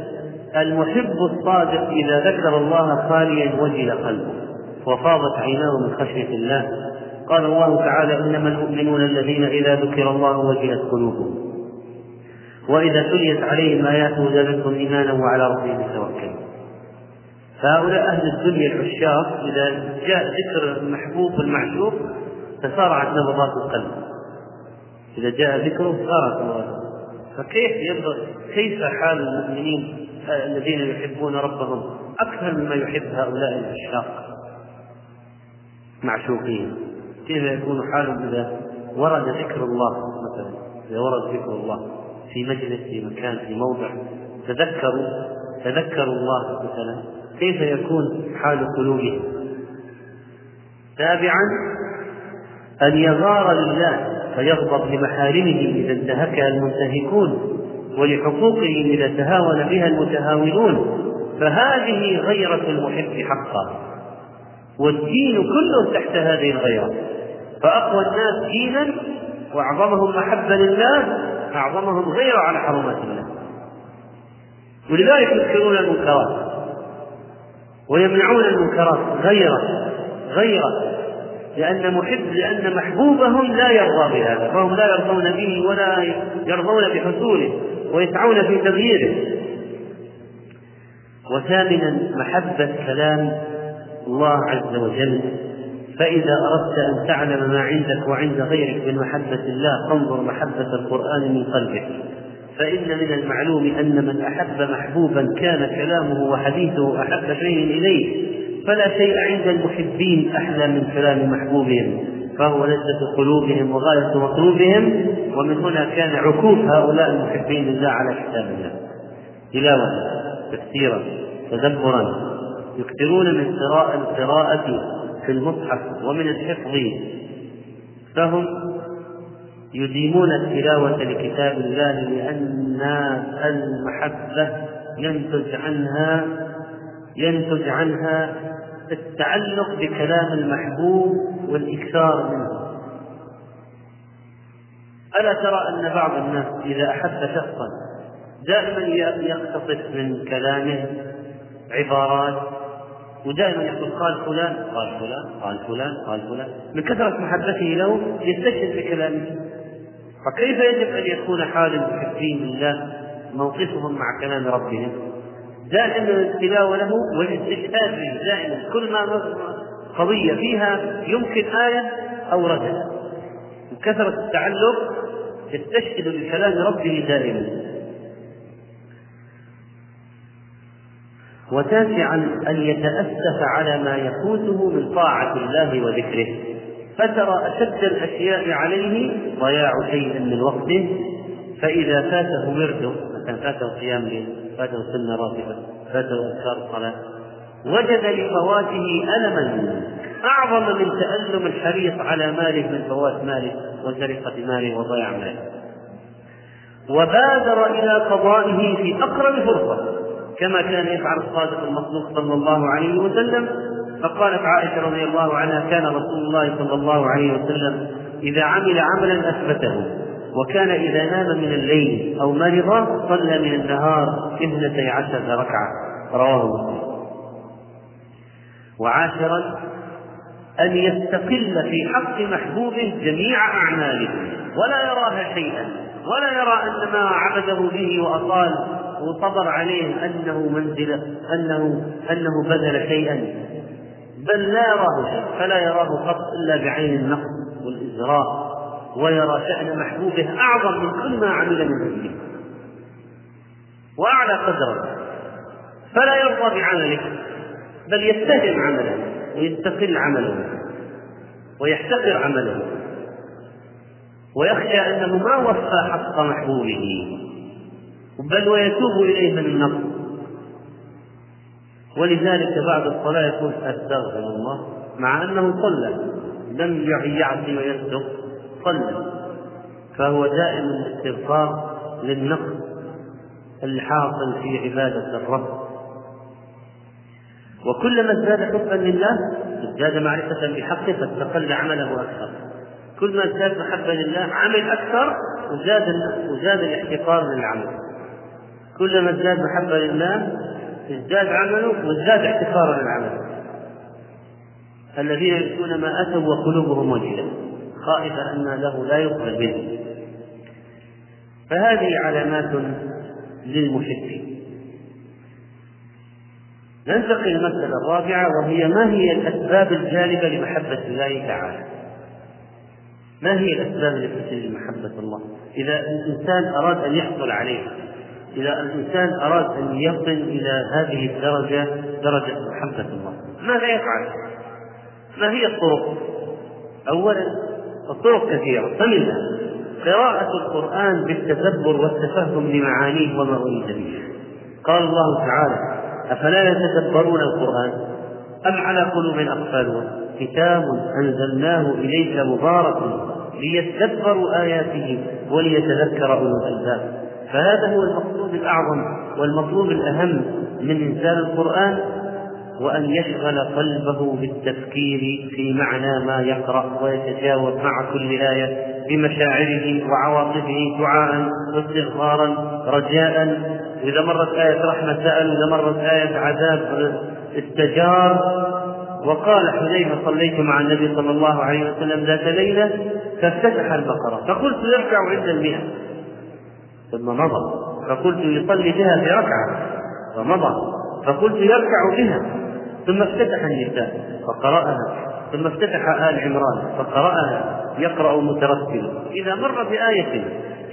المحب الصادق إذا ذكر الله خاليا وجل قلبه. وفاضت عيناه من خشية الله. قال الله تعالى إنما المؤمنون الذين إذا ذكر الله وجلت قلوبهم. وإذا تليت عليهم آياته زادتهم إيمانا وعلى ربهم يتوكلون. فهؤلاء أهل الدنيا العشاق إذا جاء ذكر المحبوب والمعشوق تسارعت نبضات القلب. إذا جاء ذكره صارت نبضات فكيف يبدو كيف حال المؤمنين الذين يحبون ربهم أكثر مما يحب هؤلاء العشاق؟ معشوقين. كيف يكون حالهم إذا ورد ذكر الله مثلا؟ إذا ورد ذكر الله في مجلس في مكان في موضع تذكروا تذكروا الله مثلا؟ كيف يكون حال قلوبهم تابعا أن يغار لله فيغضب لمحارمه إذا انتهكها المنتهكون ولحقوقه إذا تهاون بها المتهاونون فهذه غيرة المحب حقا. والدين كله تحت هذه الغيرة. فأقوى الناس دينا وأعظمهم محبة لله أعظمهم غيرة على حرمات الله. ولذلك يذكرون المنكرات. ويمنعون المنكرات غيرة غيرة لأن محب لأن محبوبهم لا يرضى بهذا فهم لا يرضون به ولا يرضون بحصوله ويسعون في تغييره. وثامنا محبة كلام الله عز وجل. فإذا أردت أن تعلم ما عندك وعند غيرك من محبة الله فانظر محبة القرآن من قلبك. فإن من المعلوم أن من أحب محبوبا كان كلامه وحديثه أحب شيء إليه فلا شيء عند المحبين أحلى من كلام محبوبهم فهو لذة قلوبهم وغاية مطلوبهم ومن هنا كان عكوف هؤلاء المحبين لله على كتاب الله. تلاوة تفسيرا تدبرا يكثرون من قراءة القراءة في المصحف ومن الحفظ فهم يديمون التلاوة لكتاب الله لأن المحبة ينتج عنها ينتج عنها التعلق بكلام المحبوب والإكثار منه. ألا ترى أن بعض الناس إذا أحب شخصا دائما يقتطف من كلامه عبارات ودائما يقول قال فلان قال فلان قال فلان قال فلان من كثرة محبته له يستشهد بكلامه. فكيف يجب أن يكون حال المحبين لله موقفهم مع كلام ربهم؟ دائما التلاوة له والاستشهاد به دائما كل ما قضية فيها يمكن آية أوردها من كثرة التعلق يستشهد بكلام ربه دائما. وتاسعا أن يتأسف على ما يفوته من طاعة الله وذكره. فترى أشد الأشياء عليه ضياع شيء من وقته فإذا فاته ورده مثلا فاته قيام ليل فاته سنة راتبة فاته أذكار الصلاة وجد لفواته ألما أعظم من تألم الحريص على ماله من فوات ماله وسرقة ماله وضياع ماله. وبادر إلى قضائه في أقرب فرصة كما كان يفعل الصادق المصدوق صلى الله عليه وسلم فقالت عائشة رضي الله عنها كان رسول الله صلى الله عليه وسلم إذا عمل عملا أثبته وكان إذا نام من الليل أو مرض صلى من النهار اثنتي عشرة ركعة. رواه مسلم. وعاشرا أن يستقل في حق محبوبه جميع أعماله ولا يراها شيئا ولا يرى أن ما عبده به وأطال وصبر عليه أنه منزلة أنه أنه بذل شيئا. بل لا يراه شيء فلا يراه قط إلا بعين النقد والإزراء ويرى شأن محبوبه أعظم من كل ما عمل من أجله وأعلى قدرا فلا يرضى بعمله بل يتهم عمله ويستقل عمله ويحتقر عمله. ويخشى أنه ما وفى حق محبوبه بل ويتوب إليه من النقص. ولذلك بعد الصلاة يقول أستغفر الله مع أنه صلى لم يعصي ويصدق صلى. فهو دائم الاستغفار للنقص الحاصل في عبادة الرب. وكلما ازداد حبا لله ازداد معرفة بحقه فاستقل عمله أكثر. كل ما ازداد محبة لله عمل أكثر وزاد وزاد الاحتقار للعمل. كلما ازداد محبة لله ازداد عمله وازداد احتقارا للعمل الذين يؤتون ما أتوا وقلوبهم وجلة خائفة أن له لا يقبل منه. فهذه علامات للمحبين ننتقل المسألة الرابعة وهي ما هي الأسباب الجالبة لمحبة الله تعالى؟ ما هي الأسباب التي تجلب محبة الله؟ إذا الإنسان أراد أن يحصل عليها إذا الإنسان أراد أن يصل إلى هذه الدرجة درجة محبة الله. ماذا يفعل؟ ما هي الطرق؟ أولا الطرق كثيرة. فمنها قراءة القرآن بالتدبر والتفهم لمعانيه وما أريد به قال الله تعالى أفلا يتدبرون القرآن؟ أم على قلوب أقفالها كتاب أنزلناه إليك مبارك ليتدبروا آياته وليتذكر أولو الألباب. فهذا هو المقصود الأعظم والمطلوب الأهم من إنزال القرآن وأن يشغل قلبه بالتفكير في معنى ما يقرأ ويتجاوب مع كل آية بمشاعره وعواطفه دعاء واستغفارا رجاء. وإذا مرت آية رحمة سأل. وإذا مرت آية عذاب استجار. وقال حذيفة صليت مع النبي صلى الله عليه وسلم ذات ليلة فافتتح البقرة. فقلت يركع عند المئة. ثم مضى. فقلت يصلي بها في ركعة فمضى. فقلت يركع بها. ثم افتتح النساء فقرأها. ثم افتتح آل عمران فقرأها. يقرأ مترتلا إذا مر بآية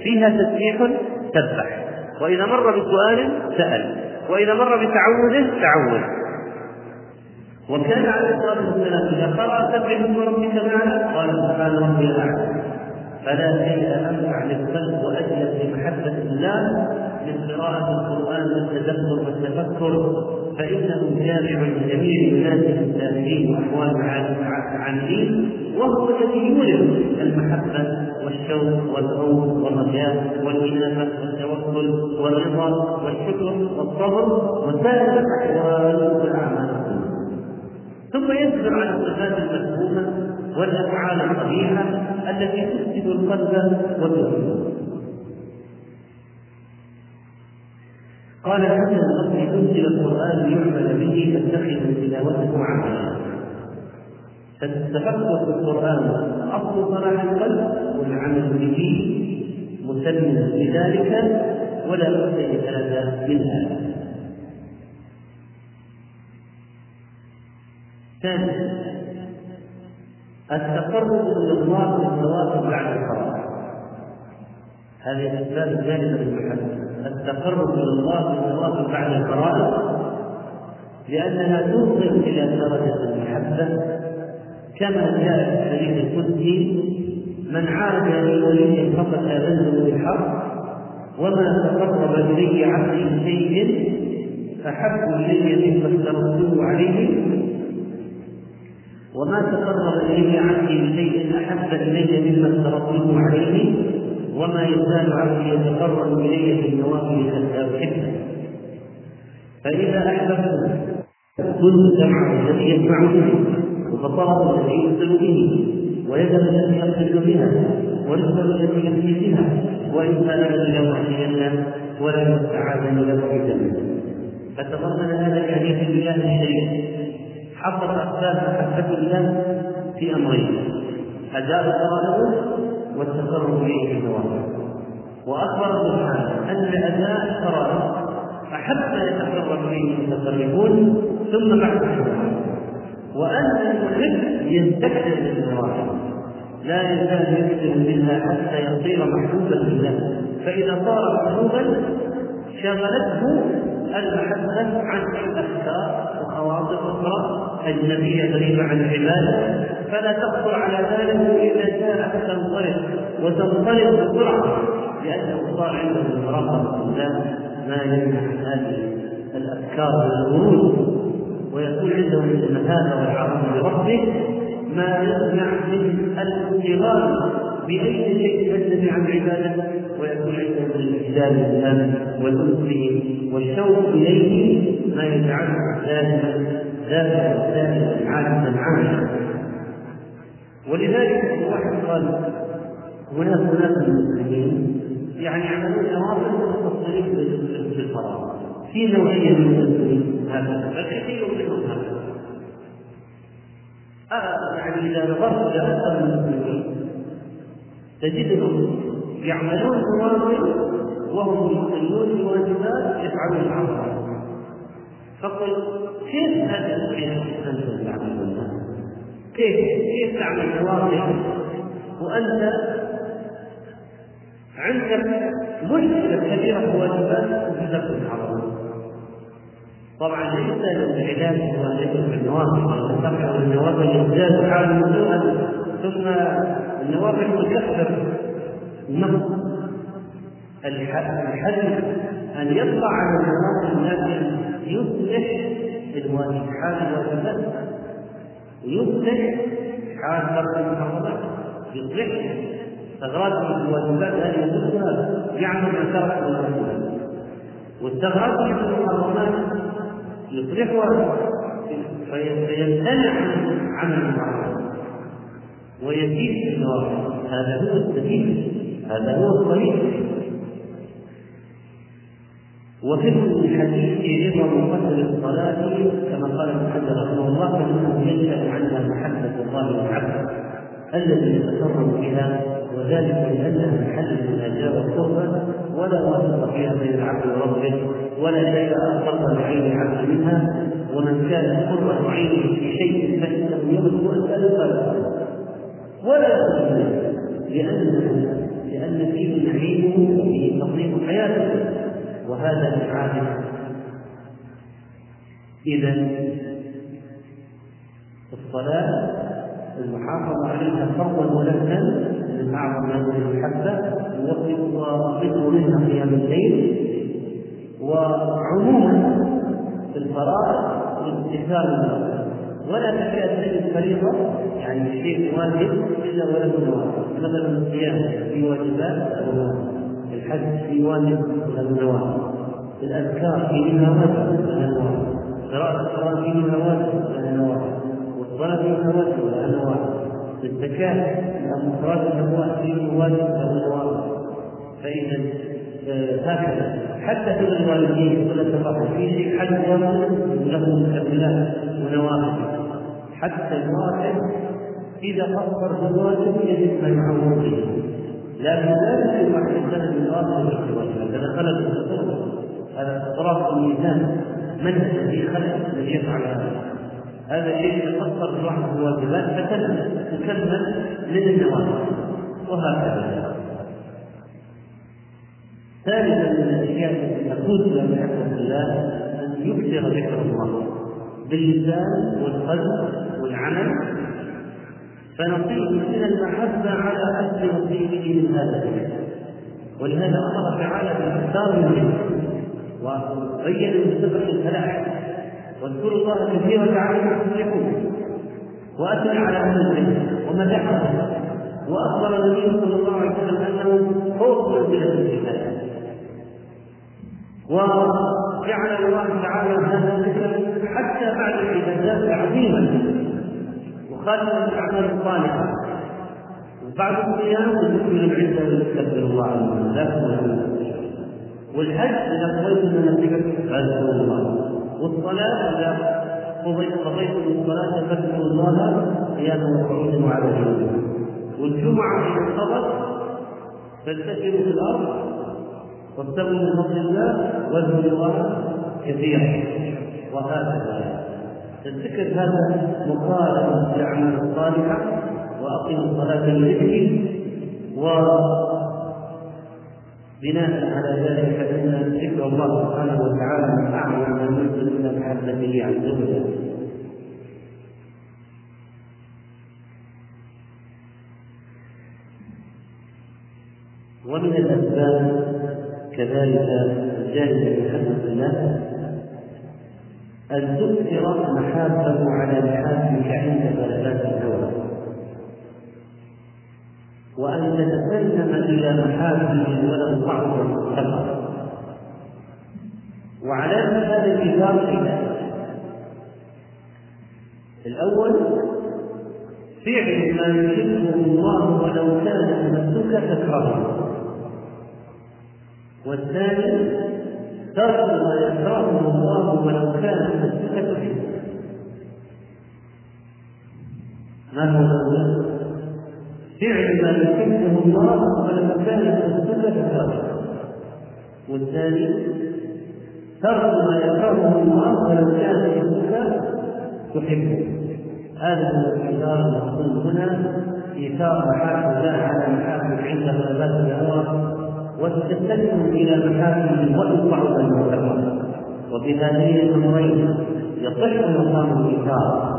فيها تسبيح سبح وإذا مر بسؤال سأل. وإذا مر بتعوذ تعوذ. وكان عليه الصلاة والسلام إذا قرأ سبح اسم ربك الأعلى قال سبحان ربي الأعلى. فلا شيء أنفع للقلب وأجلب لمحبة الله من قراءة القرآن والتدبر والتفكر فإنه جامع لجميع الناس السائلين وأحوال العاملين وهو الذي يولد المحبة والشوق والخوف والرجاء والإنابة والتوكل والرضا والشكر والصبر وسائر الأحوال والأعمال. ثم يصبر على الصفات المفهومة والأفعال القبيحة التي تفسد القلب وتفسده قال حسن البصري انزل القرآن ليعمل به فاتخذوا تلاوته عملا. فالتفكر في القرآن أصل صلاح القلب والعمل به مسلم لذلك ولا بد هذا منها. ثالثا التقرب إلى الله بالتواصل بعد الفراغ هذه الأسباب الجانبه للمحبه التقرب إلى الله بالتواصل بعد الفرائض لأنها توصل إلى درجة المحبة كما جاء في الحديث القدسي من عاد لي وليا فقد آذنته بالحق وما تقرب إلي عبدي بشيء أحب إلي مما افترضته عليه وما تقرب إلي عبدي بشيء أحب إلي مما افترضته عليه وما يزال عبدي يتقرب إلي بالنوافل حتى أحبه فإذا أحببته كنت سمعه الذي يسمع به وبصره الذي يبصر به ويده التي يقصد بها ورزقه التي يمشي بها وإن كان إلى وحيا ولا يستعاذ له بذنب فتضمن هذا الحديث بالله الشريف. حفظ أسباب الله في أمرين أداء الفرائض والتقرب إليه في النوافل وأخبر سبحانه أن أداء الفرائض أحب ما يتقرب إليه المتقربون ثم بعد النوافل وأن المحب يستكثر بالنوافل لا يزال يكثر منها حتى يصير محبوبا لله. فإذا صار محبوبا شغلته المحبة عن أفكار وخواطر أخرى أجنبية غريبة عن العبادة. فلا تخطر على باله إذا جاءت تنطلق وتنطلق بسرعة لأنه صار عنده مراقبة الله ما يمنع هذه الأفكار من ويكون عنده من المهابة والعظمة لربه ما يمنع من الانشغال بأي شيء يجتمع عن عبادته ويكون عنده من الاجتهاد بالله والأنس به والشوق إليه ما يجعله دائما ذاتا دائما عادة عامة ولذلك الواحد قال هناك ناس من المسلمين يعني يعملون نوافل في الفراغ في نوعية من المسلمين هكذا الكثير منهم هكذا آه يعني إذا نظرت إلى أكثر المسلمين تجدهم يعملون نوافل وهم يصلون الواجبات يفعلون العصر فقل كيف هذا الشيء أنتم تعملون؟ كيف كيف تعمل نوافل وأنت عندك مشكلة كبيرة في الواجبات وفي ترك الحرام طبعا ليس العلاج هو ان يكون النوافل النوافل يزداد حاله ثم النوافل تكثر. النقص الحل أن يطلع على النوافل لكن يصلح الواجب حال الواجبات ويصلح حال ترك المحرمات يصلح من الواجبات هذه كلها يعمل ما ترك الواجبات واستغراق من المحرمات يصلحها فيمتنع عن المعروف ويزيد في النوافل هذا هو السبيل. هذا هو الطريق وفي الحديث رضا مقدر الصلاة كما قال ابن حجر رحمه الله فإنه ينشأ عنها محبة الله والعبد الذي يتقرب بها وذلك لأنها محل المناجاة والقربة ولا واسطة فيها بين العبد وربه ولا شيء أخطر بعين العبد منها ومن كان قرة عينه في شيء فإنه يرجو أن لا ولا يقول لأن لأن فيه نعيمه وفيه تقديم حياته وهذا من عادة. إذا الصلاة المحافظة عليها فرضا ولكن من أعظم هذه المحبة وذكر منها قيام الليل وعموما في الفرائض الامتثال ولا تكاد تجد فريضة يعني شيء واجب إلا وله نوافل. مثلا الصيام في واجبات له الحج في واجب له نوافل. الأذكار في منها واجب لها نوافل. قراءة القرآن في منها واجب لها نوافل. والصلاة في منها واجب لها نوافل. الزكاة إخراج الأموال في له نوافل. فإذا هكذا. حتى في الوالدين ولا تفرق في شيء حد له مكملات ونوافل. حتى الواحد إذا قصر بالواجب يجب أن يعوض لكن لا يمكن أن يستند الواجب بالواجب هذا خلل في الصورة هذا اضطراب الميزان من الذي خلق الذي يفعل هذا. هذا شيء يتقصر بالواحد بالواجبات فتكمل تكمل للنوافل وهكذا. ثالثا من الأشياء التي تقود إلى محبه الله أن يكثر ذكر الله باللسان والقلب والعمل فنصيب من المحبة على حسب نصيبه من هذا ولهذا أمر تعالى بالإكثار من ذكر وبين المستقبل الفلاح. واذكروا الله كثيرا لعلكم تفلحون. وأثنى على أهل العلم ومدحهم وأخبر النبي صلى الله عليه وسلم أنه فوق منزلة الكفاية وجعل الله تعالى هذا الذكر حتى بعد العبادات العظيمة وخاتم الأعمال الصالحة وبعد الصيام وذكر العزة ويستغفر الله عنه لا والحج إذا قضيتم مناسككم فاذكروا الله. والصلاة إذا قضيتم الصلاة فاذكروا الله قياما وقعودا وعلى جنوبكم والجمعة إذا انقضت فانتشروا في الأرض وابتغوا من فضل الله واذكروا الله كثيرا. وهكذا. الذكر هذا مقارنة بالأعمال الصالحة وأقيموا الصلاة لذكري بناء على ذلك فإن ذكر الله سبحانه وتعالى من أعظم ما ينزل من المحبة عز وجل. ومن الأسباب كذلك الجانب محبة الله أن تؤثر محابة على محابك عند غلبات الهوى وأن تتسلم إلى محابه ولو بعض السفر وعلامة هذا الإيثار شيئان الأول فعل ما يحبه الله ولو كان نفسك تكرهه. والثاني ترك ما يكرهه الله ولو كان نفسك تحبه ما هو؟ الأول فعل ما يحبه الله ولو كان نفسك تكرهه والثاني ترك ما يكرهه الله ولو كان نفسك تحبه. هذا هو الإيثار المقصود هنا. إيثار محاكم الله على محاكم عند غلبات والتسلم إلى محاكم وتطبع المحترمه وبهذين الأمرين يصح مقام الايثار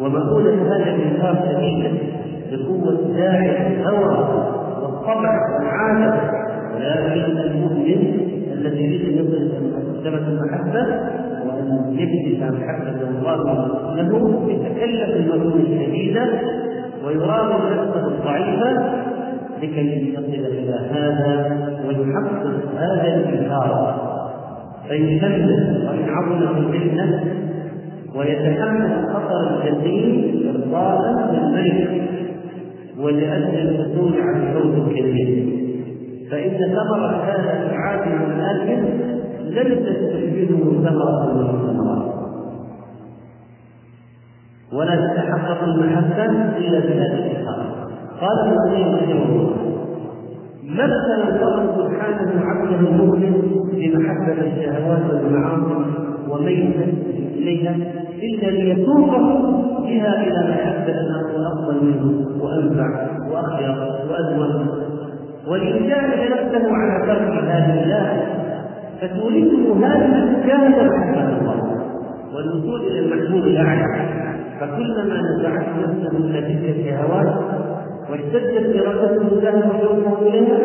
ومقولة هذا الإنكار شديدة بقوة داعي الهوى والطبع والعادة. ولكن المؤمن الذي يريد أن يصل مرتبة المحبة وأن يجد محبة الله له يتكلف المجهود الشديدة ويراود نفسه الضعيفة لكي يصل إلى هذا ويحقق هذا الإنكار. فيشمل وإن عظمت الفتنة ويتحمل الخطر الجسيم إرضاء للملك ولأجل الحصول على الفوز الكبير. فإن ثمرة هذا العادل الآكل لم تستفيده ثمرة من الثمرات ولا تتحقق المحبة إلا بهذا الإخلاص قال ابن القيم رحمه الله مثل الله سبحانه عبده المؤمن بمحبة الشهوات والمعاصي وميلا إليها إلا ليسوقه بها إلى محبة هو أفضل منه وأنفع وأخير وأزود وليجاهد نفسه على ترك هذه الله فتورثه هذه الكاملة محبة الله والوصول إلى المحبوب الأعلى. فكلما نزعت نفسه من تلك الشهوات واشتدت إرادته لها وشوقه إليها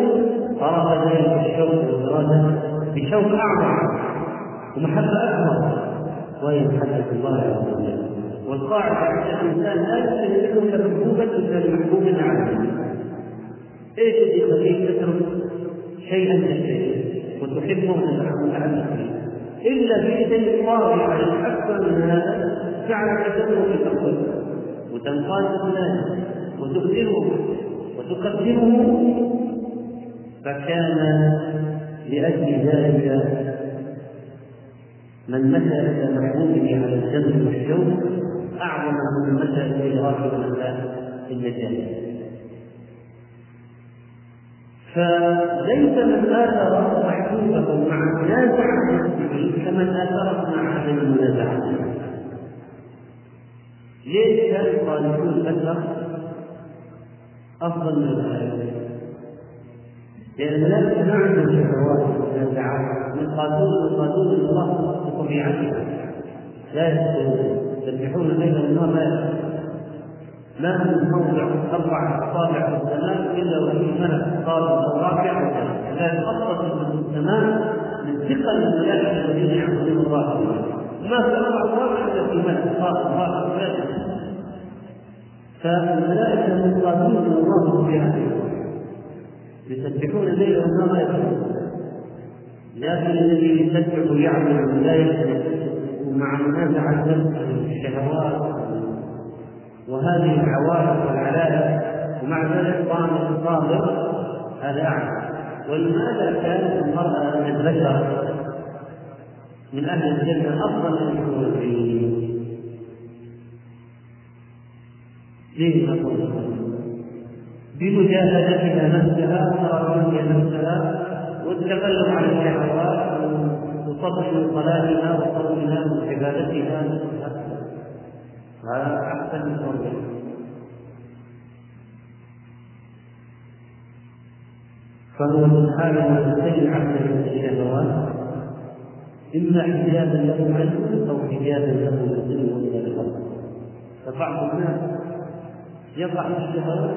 قرب ذلك الشوق والإرادة بشوق أعظم ومحبة أكبر وهي محبة الله عز وجل. والقاعدة أن الإنسان لا يستملكك محبوبا إلا لمحبوب عنه إيش اللي يخليك تترك شيئا كشيء وتحبه وتتعود عنه إلا بشيء طاغي على أكثر من هذا جعلك تترك الأول وتنقاد فلان وتكثره وتقدمه فكان لأجل ذلك من مشى إلى محبوبه على الجنب والشوق أعظم من مشى إلى راكب النجاه فليس من آثر محبوبة مع منازعة نفسه كمن آثره مع عدم المنازعة ليش كان الصالحون أكثر أفضل من الخالدين؟ لأن الناس ما عندهم شهوات ومنازعات يقاتلون يقاتلون الله بطبيعتها لا يذكرون يسبحون الليل والنهار لا ما من موضع أربع أصابع في السماء إلا وفيه ملك. قال الرابع لا يتخطط من السماء من ثقل الملائكة الذين يعبدون الله. ما في أربع أصابع إلا في ملك. قال الرابع فالملائكه مقاتلون الله بها يسبحون الليل والنهار يذكرون لكن الذي يسبح يعمل لا يسبح ومع منازعة الشهوات وهذه العوارض والعلائق ومع ذلك قام الصابر هذا أعلى. ولماذا كانت المرأة من البشر؟ من أهل الجنة أفضل من الحور ليه نقول بمجاهدتها نفسها وتركها نفسها والتغلب على الشهوات وفضل صلاتها وصومها وعبادتها هذا احسن من فهو سبحانه يسير عبده من الشهوات إما حجابا له عنه أو حجابا له إلى الخلق فبعض الناس يقع في الشهوات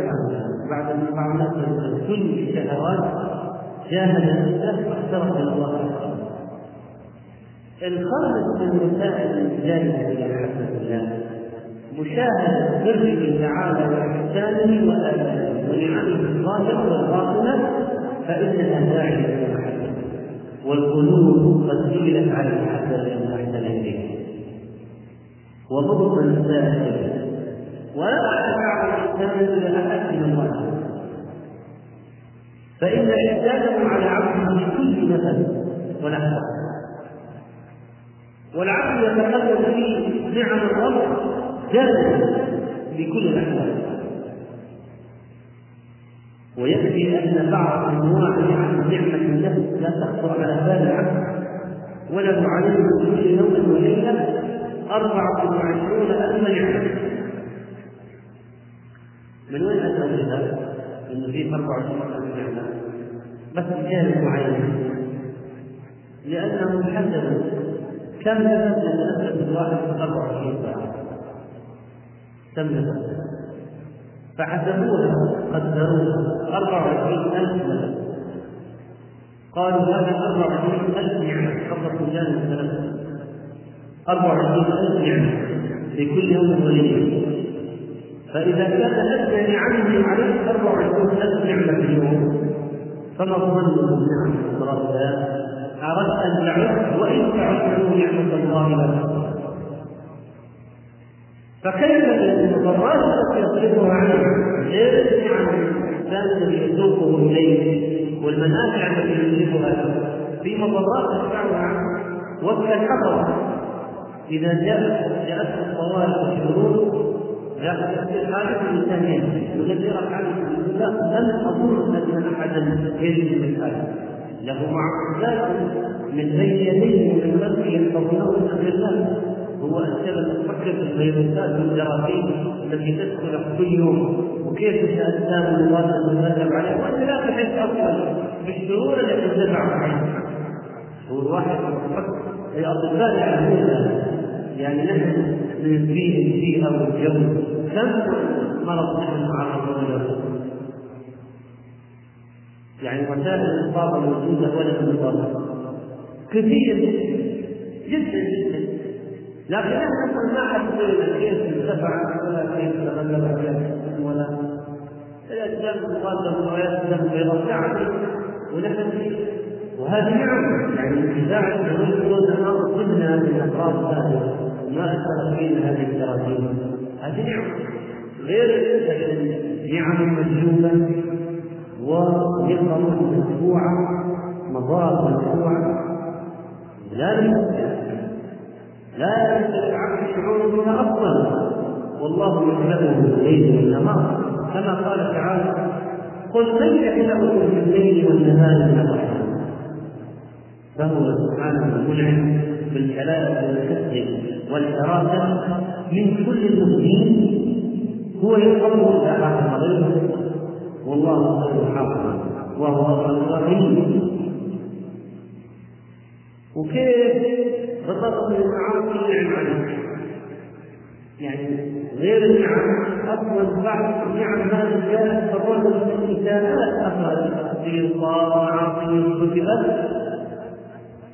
عنها بعد ان بعض الناس كل الشهوات جاهد نفسه واحترق إلى الله. الخامس من وسائل الجانب إلى محبه الله مشاهدة بره تعالى وإحسانه وآلائه ونعمه الظاهرة والباطنة فإنها داعية إلى والقلوب قد سئلت على المحبة لأن أحسن إليه وضبط السائل ولا أشفع الإحسان إلى أحد من الله. فإن إحسانه على عبده بكل مثل ولحظة والعبد يتقلب في نعم الرب جاهزا بكل الأحوال ويكفي أن بعض أنواع نعم نعمة النفس لا تخطر على بال العبد. وله عليه كل يوم وليلة أربعة وعشرون ألف نعمة من وين أتى هذا؟ إنه فيه 24 ألف نعمة بس بجانب معين. لأنه محدد كم نفس يتنفس الواحد في 24 ساعة. كم نفس فحسبوها قدروها. 24000 ملك قالوا هذا 24000 نعمة قبل جانب ثلاثة 24000 نعمة في كل يوم وليلة. فإذا كان أدنى نعمة عليه أربع ألف نعمة في اليوم فما ظن النعم ربها أردت أن تعد وإن تعدوا نعمة الله لك فكيف المضرات التي يصرفها عنه غير النعم الإنسان الذي يذوقه إليه والمنافع التي له. في مضرات تدفعها وقت الحضر إذا جاءت جاءته الطوارئ والشرور يقول حالة الإنسانية يغير حالة الإنسان لم أظن أن أحدا يجد من هذا له معجزات من بين يديه ومن خلفه يحفظونه من الله هو أسئلة تفكر في الفيروسات والجراثيم التي تدخل كل يوم وكيف الأجسام المضادة تترتب عليها؟ وأنت لا تحس أصلا بالشرور التي تدفع عليها هو الواحد الأطباء يعلمون يعني نحن من فيه البيئة والجو كم مرض نحن معرضون له يعني وسائل الإصابة موجودة ولا الإصابة كثير جدا جدا. لكن إحنا ما حد كيف انتفع ولا كيف تغلب على ولا. الأجسام المقاتلة ولا الدم بيض ونحن وهذه نعم يعني انتزاع الحلول النار ضمن الأفراد هذه ما أثر فينا هذه الجراثيم هذه نعم. غير نعم مجلوبة ونقم مدفوعة مضار مدفوعة. لا لا يمكن العبد الشعور بها أصلا والله يخلقه الليل والنهار. كما قال تعالى قل من يخلقكم في الليل والنهار من الرحمن فهو سبحانه المنعم بالحلال والكسب والحراسة من كل المسلمين هو إذا حافظ غيره والله خير وهو الرحيم. وكيف بسطت من المعاصي نعم عليه يعني غير النعم أصلا بعض النعم هذه جاءت تظل الاساءات أخرى في معاصي كتبت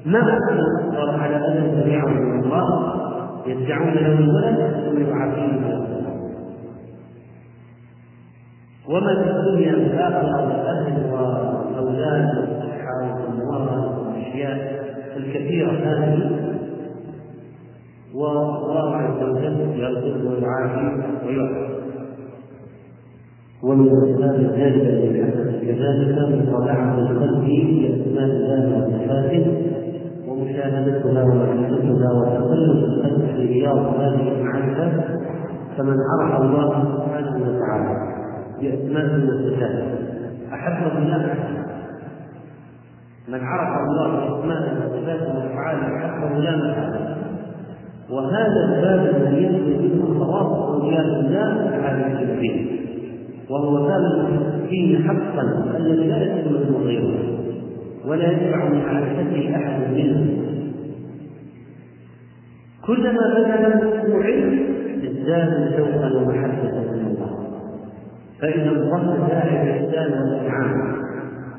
ما أكثر على أن تبعهم الله يدعون له الولد ثم يعافيهم وما في الدنيا من الآخرة الأهل والأولاد والصحة والأموال والأشياء الكثيرة هذه. والله عز وجل يرزق ويعافي ويعطي ومن أسباب ذلك الذي حدث كذلك مطالعة القلب بأسماء الله وصفاته ومشاهدتها ومعرفتها وتقلب القلب في رياض هذه المعرفة فمن عرف الله سبحانه وتعالى بأسمائه وصفاته أحبه الله من عرف الله بأسمائه وصفاته وأفعاله أحبه لا محالة وهذا الباب الذي يدخل منه خواص أولياء الله تعالى الدين وهو باب المحبين حقا الذي لا يدخل غيره ولا يدفع من معرفته أحد منهم. كلما له علم ازداد شوقا ومحبة من الله. فإذا انضم داعي الإحسان والإنعام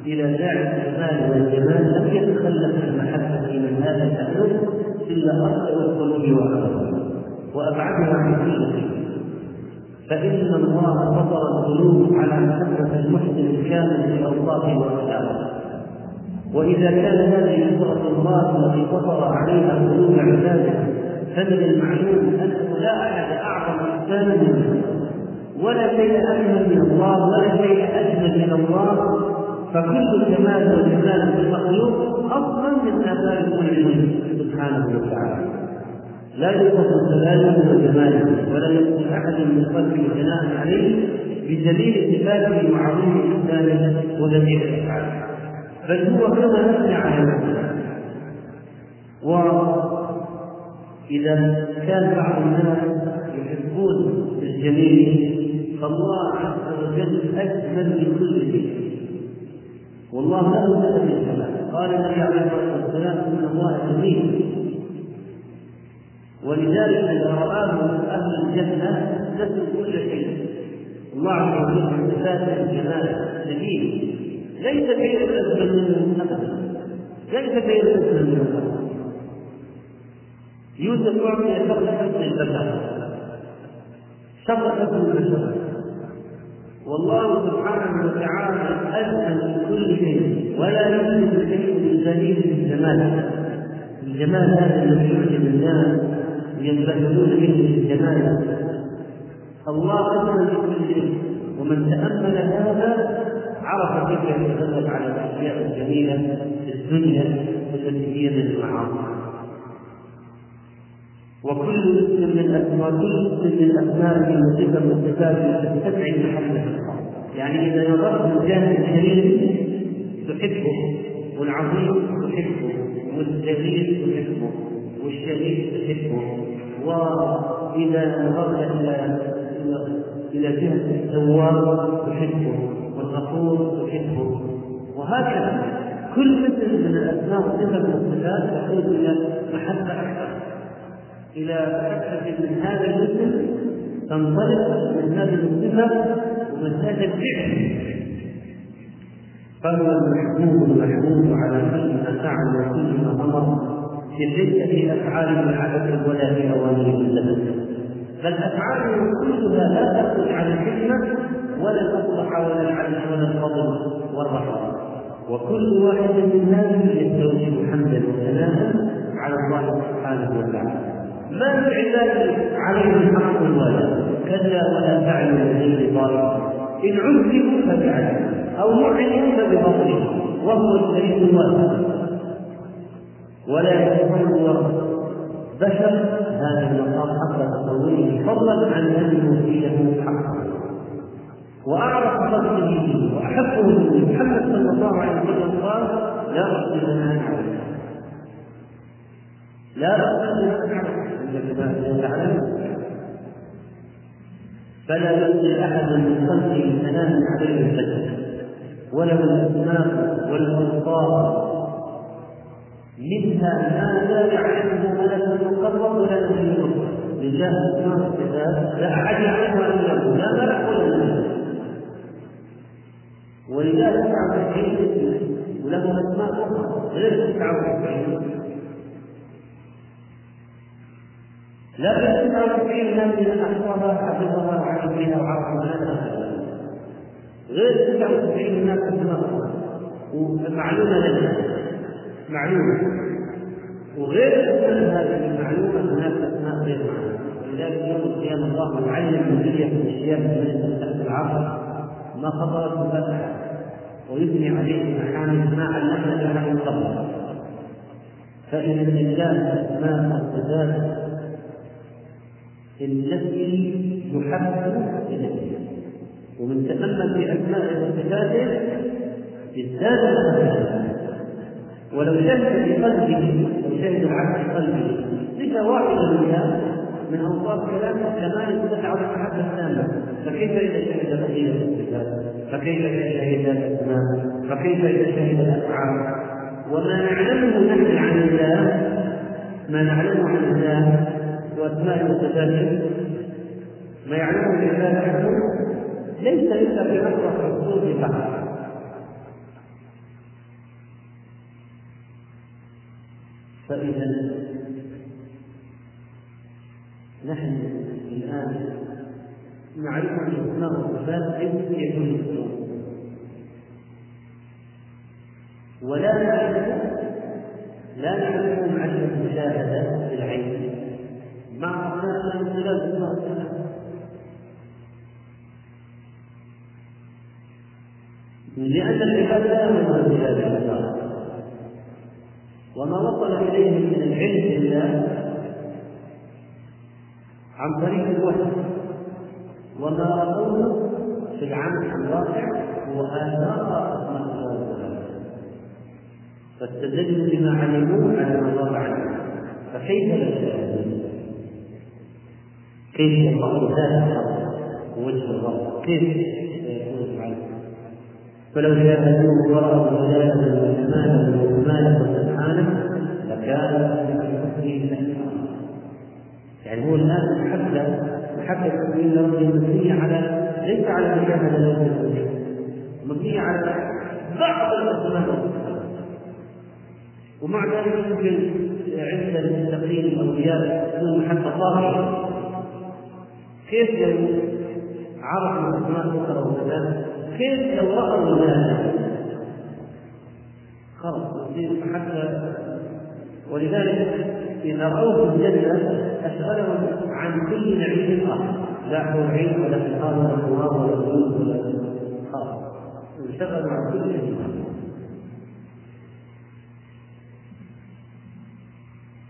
إلى داعي الجمال والجمال لم يتخلف المحبة من هذا التألف إلا أخطأ القلوب وأخطأ وأبعدها عن شيء فإن الله فطر القلوب على محبة المحسن الكامل في أوصافه وأخلاقه وإذا كان هذه فطرة الله التي فطر عليها قلوب عباده فمن المعلوم أنه لا أحد أعظم إنسان منه ولا شيء أجمل من الله ولا شيء أجمل من الله. فكل كمال وجمال في المخلوق أصلا من آثار كل سبحانه وتعالى. لا يوصف جلاله وجماله ولا يقول أحد من خلقه ثناء عليه بدليل صفاته وعظيم انسانه وجميع أفعاله. بل هو كما نثني على نفسه وإذا كان بعض الناس يحبون الجميل فالله عز وجل أجمل من كل شيء. والله له سبب الجمال قال النبي عليه الصلاة والسلام إن الله جميل. ولذلك إذا رآه أهل الجنة نسوا كل شيء. الله عز وجل من صفات الجمال جميل ليس شيء أجمل منه أبدا ليس شيء أجمل منه أبدا يوسف أعطي شر حسن البشر شر حسن البشر والله سبحانه وتعالى أجمل كل شيء. ولا يوجد شيء من دليل الجمال. الجمال هذا الذي يعجب الناس ينبهرون به الجمال. الله أجمل بكل شيء. ومن تأمل هذا عرف كيف يتغلب على الأشياء الجميلة في الدنيا من المعاصي وكل اسم من الاسماء كل اسم من الأسماء المصفه من التي تدعي محبه يعني إذا نظرت الجانب الكريم تحبه. والعظيم تحبه. والجليل تحبه. والشريف تحبه. وإذا نظرت إلى إلى جهة التواب تحبه. والغفور تحبه. وهكذا كل مثل من الأسماء وصفة من الصفات تحول إلى محبة أكثر إلى محبة من هذا المثل تنطلق من هذه الصفة ومن هذا الفعل. فهو المحبوب المحبوب على كل ما فعل وكل ما أمر في افعاله العبث ولا في الزمن. بل افعاله كلها لا تخرج عن الحكمة ولا الاصلح ولا العدل ولا الفضل والرحمه وكل واحد من هذه يستوجب حمدا وثناء على الله سبحانه وتعالى. ما للعباد عليهم حق ولا كلا ولا فعل من طائفه إن عذبوا فبعدل أو نعموا فبفضله وهو الكريم الواسع ولا يتصور بشر هذا المقام حق تصوره فضلا عن أن يوفيه حقه وأعرف خلقه به وأحبه به محمد صلى الله عليه وسلم قال لا احسن ثناء عليه لا احسن ثناء عليه تعلم فلا يؤتي أحد من خلقه ثناء عليه البشر وله الاسماء والأوصاف. منها ما لا يعلمه ملك مقرب ولا نبي مرسل لله اسماء الصفات لا أحد يعلمها إلا الله لا ملك ولا نبي ولذلك 99 اسم وله اسماء أخرى غير 99 لكن 99 هذه احصاها حفظها وعلم بها وعرفها غير 99 هناك اسماء أخرى ومعلومة لنا. معلومة. وغير هذه المعلومة هناك أسماء غير معلومة. لذلك يوم القيامة الله يعلم الدنيا في الاشياء من العرش ما خطرت بفتحه ويثني عليه محامد ما علمنا لها من قبل. فإن لله أسماء الصفات التي يحب إليه ومن تأمل في أسماء وصفاته ازداد ولو شهد في قلبه لو شهد قلبه. صفة واحدة منها. من أوصاف كلامه كمال تدفع على المحبة التامة فكيف إذا شهد بقية الصفات فكيف إذا شهد الأسماء؟ فكيف إذا شهد الأفعال؟ وما نعلمه نحن عن الله. ما نعلمه عن الله وأسماء وصفاته ما يعلمه العباد عنه ليس إلا في نظرة الرسول فقط. فإذا نحن الآن نعرف الأسماء والصفات كيف يكون الأسلوب ولا نعرف لا نعرفه مع المشاهدة بالعين مع من خلال الأسماء والصفات لأن العباد لا يؤمنون بهذه الأسماء وما وصل إليه من العلم بالله عن طريق الوحي. وما رأوه في العمل الواقع هو آثار أسماء الله فاستدلوا بما علموه على ما غاب عنه. فكيف لا؟ كيف الله ذات وجه الرب كيف يكون سبحانه فلو شاهدوه ورأوا جلاله وجماله وجماله سبحانه لكان في يعني هو الان محبة محبة من ربه مبنية على ليس على مشاهدة له مبنية على بعض الاسماء ومع ذلك يمكن عند المتقين الاولياء تكون محبة ظاهرة. كيف لو عرفوا الاسماء الاخرى والصفات كيف لو رأوا الله خلاص محبه ولذلك إذا رأوه في الجنة أشغلهم عن كل نعيم آخر. لا حول عين ولا فقار ولا ثواب ولا ذنوب ولا خلاص انشغلوا عن كل نعيم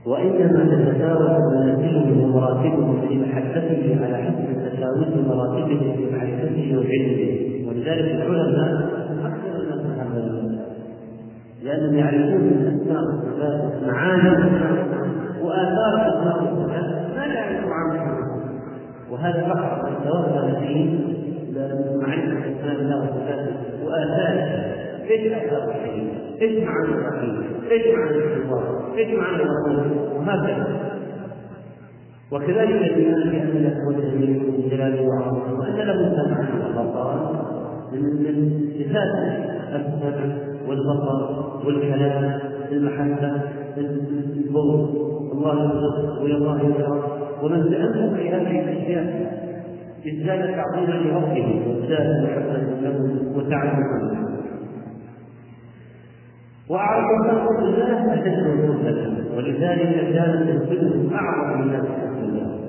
وإنما تتفاوت منازلهم ومراتبهم في محبته على حسب تفاوت مراتبهم في معرفته وعلمه. ولذلك العلماء لأنهم يعرفون الأسماء والصفات معاني وآثار الأسماء والصفات ما لا يعرف عنها وهذا فقط من توغل فيه معرفة أسماء الله وصفاته وآثاره إيش اثار الحديث؟ إيش معنى الرحيم؟ إيش معنى الاستغفار؟ إيش معنى الرسول؟ وهكذا وكذلك الايمان بان له وجه من جلاله وعظمته وأن له سمع وبصر من صفات السمع والبصر والكلام المحبة البغض الله يرزق ويرضاه ويكره ومن تامل في هذه الأشياء ازداد تعظيما لربه وازداد محبة له وتعلما وأعرف خلق الله أشد الرسل ولذلك كان تنفذه أعظم الناس الله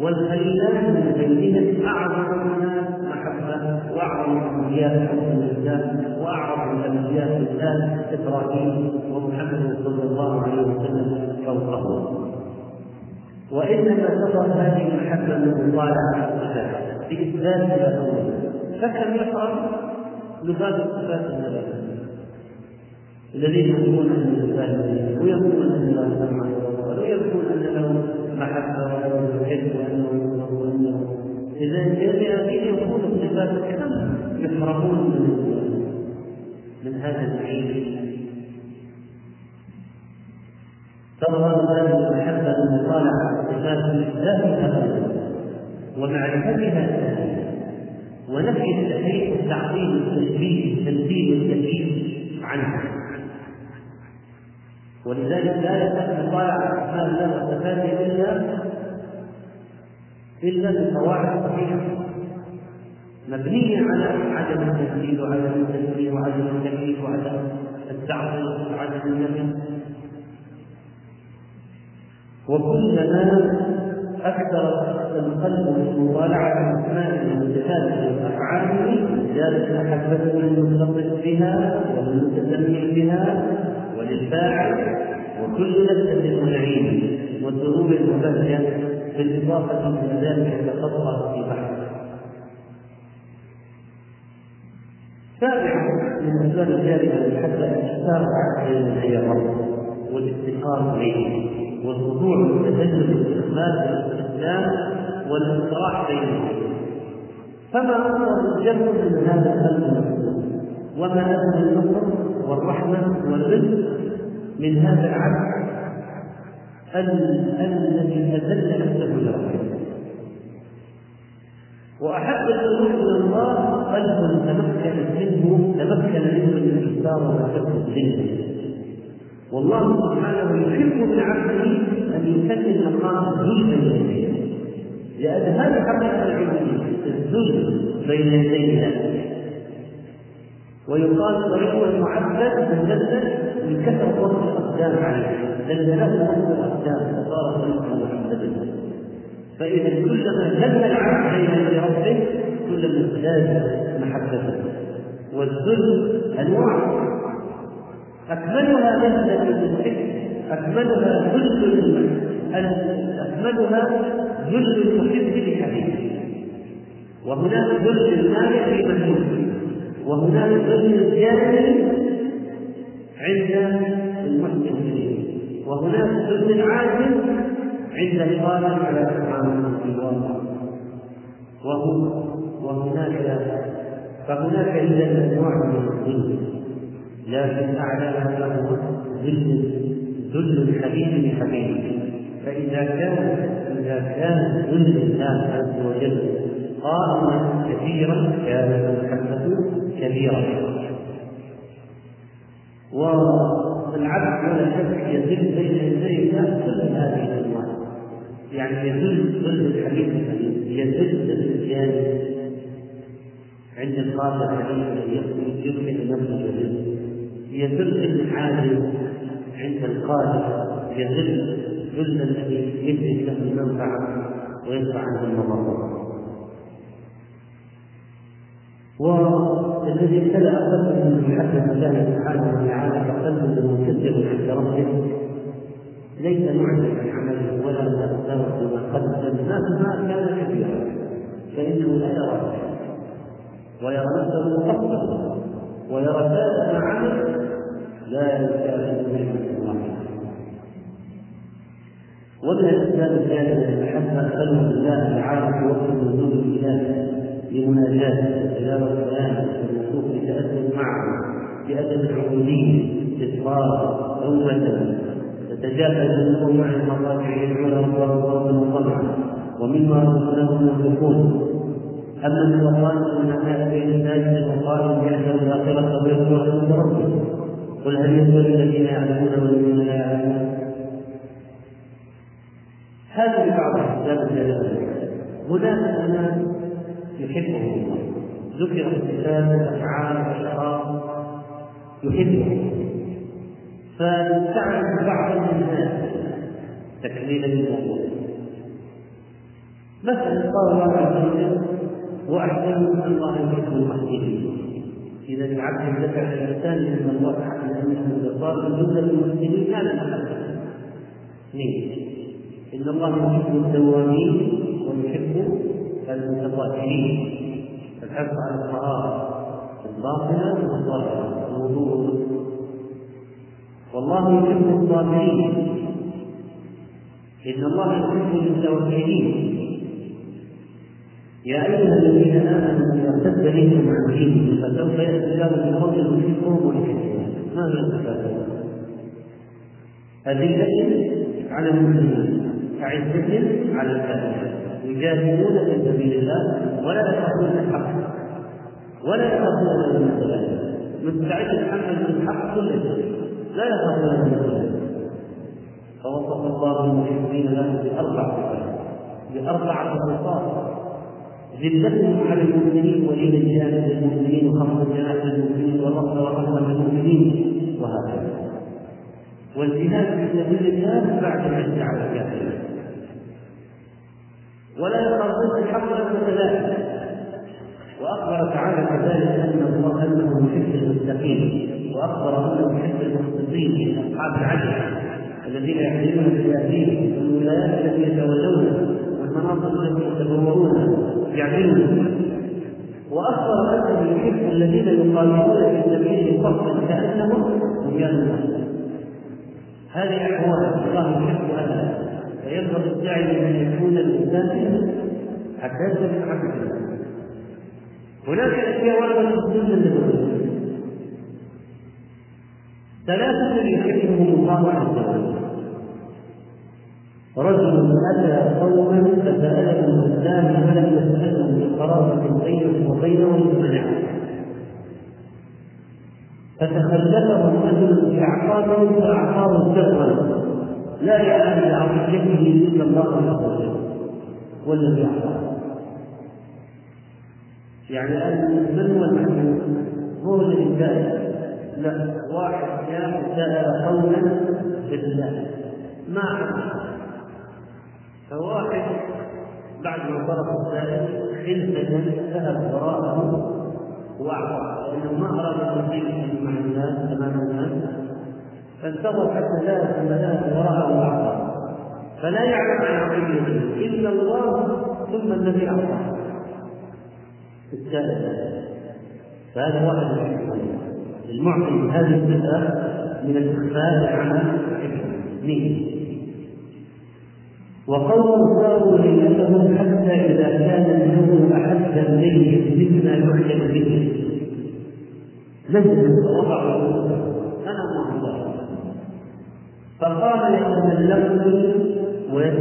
والخليلان من بينهم أعظم الناس محبة وأعظم الأنبياء حب الإسلام وأعظم الأنبياء الإسلام إبراهيم ومحمد صلى الله عليه وسلم فوقه وإنما تظهر هذه المحبة من مطالعة الصفات بإثبات ما فكم يقرأ؟ لباب الصفات النبوية الذين يقولون أن الإنسان ويقولون أن الله سمع ويقولون أن له محبة وأنه يحب وأنه وانه إذا بهذه يقول الصفات كم يحرمون من من هذا النعيم تظهر هذه المحبة المطالعة صفات الله ومعرفتها ونفي التحريف والتعطيل والتشبيه والتمثيل والتكييف عنها. ولذلك لا يصح مطالعة أسماء الله وصفاته إلا إلا بقواعد صحيحة. مبنية على عدم التمثيل وعدم التشبيه وعدم التكييف وعدم التعطيل وعدم النفي. وكلما أكثر القلب من مطالعة أسماء وصفاته وأفعاله زادت محبته للمتصف بها والمتسمي بها وللفاعل وكل نفس للمنعين والذنوب المبهجة بالإضافة إلى ذلك يتخطى في بحث سابعا من أسباب الجارية المحبة الإشتاق بين الرب والافتقار إليه والخضوع والتذلل والاستخلاف والاستسلام والانصراح بينهم فما هو الجمع من هذا القلب وما أهل النصر والرحمة والرزق من هذا العبد الذي أذل نفسه لربه وأحب القلوب إلى الله قلب تمكن منه تمكن منه الاستكبار والحب منه والله سبحانه يحب من عبده أن يسلم مقام بين يديه لأن هذه حقيقة العبوديه الذل بين يدي الله. ويقال طريق المعبد مجدد من كثره وقت الأقدام عليه. زلزلته وقت الأقدام فصار طريقا محمدا فإذا كلما زل العبد بين يدي ربه كلما ازداد محبته والذل أنواع. أكملها نزلة للحكم أكملها ذل أكملها ذل المحب لحبيبه وهناك ذل المانع لمن وهناك ذل الجاهل عند المحسن وهناك ذل العاجل عند القادر على إطعام الواقع وهو وهناك فهناك إذا أنواع من الذل لكن أعلاها له ذل ذل الحبيب لحبيبه فإذا كان إذا كان ذل الله عز وجل قائما كثيرا كانت المحبة كبيرة. والعبد ولا شك يذل بين يدي الله كل هذه الأنواع. يعني يذل ذل الحبيب يذل ذل الجانب عند القادر عليه أن يصبح نفسه يذل العالم عند القادر يذل ذل الذي يجلب له المنفعة ويدفع عنه المضرة والذي ابتلى قلبه من محبة الله سبحانه وتعالى فقلبه مكذب عند ربه. ليس معجبا عمله ولا متأثرا بما قدم ما كان كثيرا فإنه لا يرى ويرى نفسه مقصرا ويرى ذلك ما عمل لا يستعجل نعمة الله ومن الأسباب الثانية المحبه خلق الله تعالى في وقت النزول الالهي لمناجاته وتلاوه الكلام والوقوف لتاثر معه بادب العبوديه اصرارا توبه تتجافى جنوبهم عن المضاجع يدعون ربهم خوفا وطمعا ومما رزقناهم ينفقون أما الشيطان من كان بين ساجد وقال يحذر الآخرة ويذكر حمد ربه قل هل يستوي الذين يعلمون والذين لا يعلمون هذه بعض الاسباب التي هناك أناس يحبهم الله. ذكر الصفات الافعال الأشخاص يحبهم. فاستعمل بعض الناس تكميلا للموضوع مثلا قال الله عز وجل وأحسن من الله يحب المحسنين إذا العبد ذكر الإنسان إن الله أنه جبار جمله المسلمين كان محبه اثنين إن الله يحب التوابين ويحب المتطهرين. الحرص على الطهاره الباطنه والظاهره الوضوء والله يحب الصابرين. إن الله يحب المتوكلين. يا أيها الذين آمنوا إذا ارتد منكم عن دينه فسوف يأتي الله بقوم يحبهم ويحبهم ما هي الصفات أذلة على المسلمين أعزة على الكافرين. يجاهدون في سبيل الله ولا يخافون الحق. ولا يخافون من مستعد يتحمل الحق كل شيء لا يخافون من السلام فوصف الله المشركين لهم بأربع صفات بأربعة صفات ذلتهم على المؤمنين ولين الجانب للمؤمنين وخفض الجناح للمؤمنين والرفض والرحمة للمؤمنين وهكذا. والجهاد في سبيل الله بعد العزة على الكافرين. ولا يخافون الحق لهم وأخبر تعالى كذلك ان الله أنه يحب المتقين. وأخبر انه يحب المخلصين أصحاب العدل الذين يحملون بالياسين والولايات التي يتولونها والمناصب التي يتبوؤونها يعدلون. وأخبر انه يحب الذين يقاتلون في سبيله صفا كأنهم بنيان هذه أحوال الله يحب اهلها فينبغي الداعي ان يكون الإنسان حتى عبده هناك أشياء وردت في السنة ثلاثة يحبهم الله عز وجل. رجل أتى قوما فسألهم الإسلام فلم يسألهم من قرابة بينهم وبينهم منع فتخلفهم رجل فأعقابهم سرا لا يعلم بعقيدته إلا الله عز وجل. والذي أعطاه يعني أن من هو الذي لا واحد جاء سأل قوما بالله. ما عرف فواحد بعد ما ضرب السائل خلفة ذهب وراءه وأعطى. لأنه ما أراد أن يجيب مع الناس امام الناس. فانتظر حتى ذهب ذهب وراءه وأعطى. فلا يعلم عن عقيدته إلا الله ثم الذي أعطاه. السائل فهذا واحد من المعطي هذه الصفه من الاخفاء عن الحكمه وقوم صاروا ليلتهم حتى إذا كان النوم أحد الليل مما يحلم به. نزل ووضعوا أنا الله. فقال يتملكني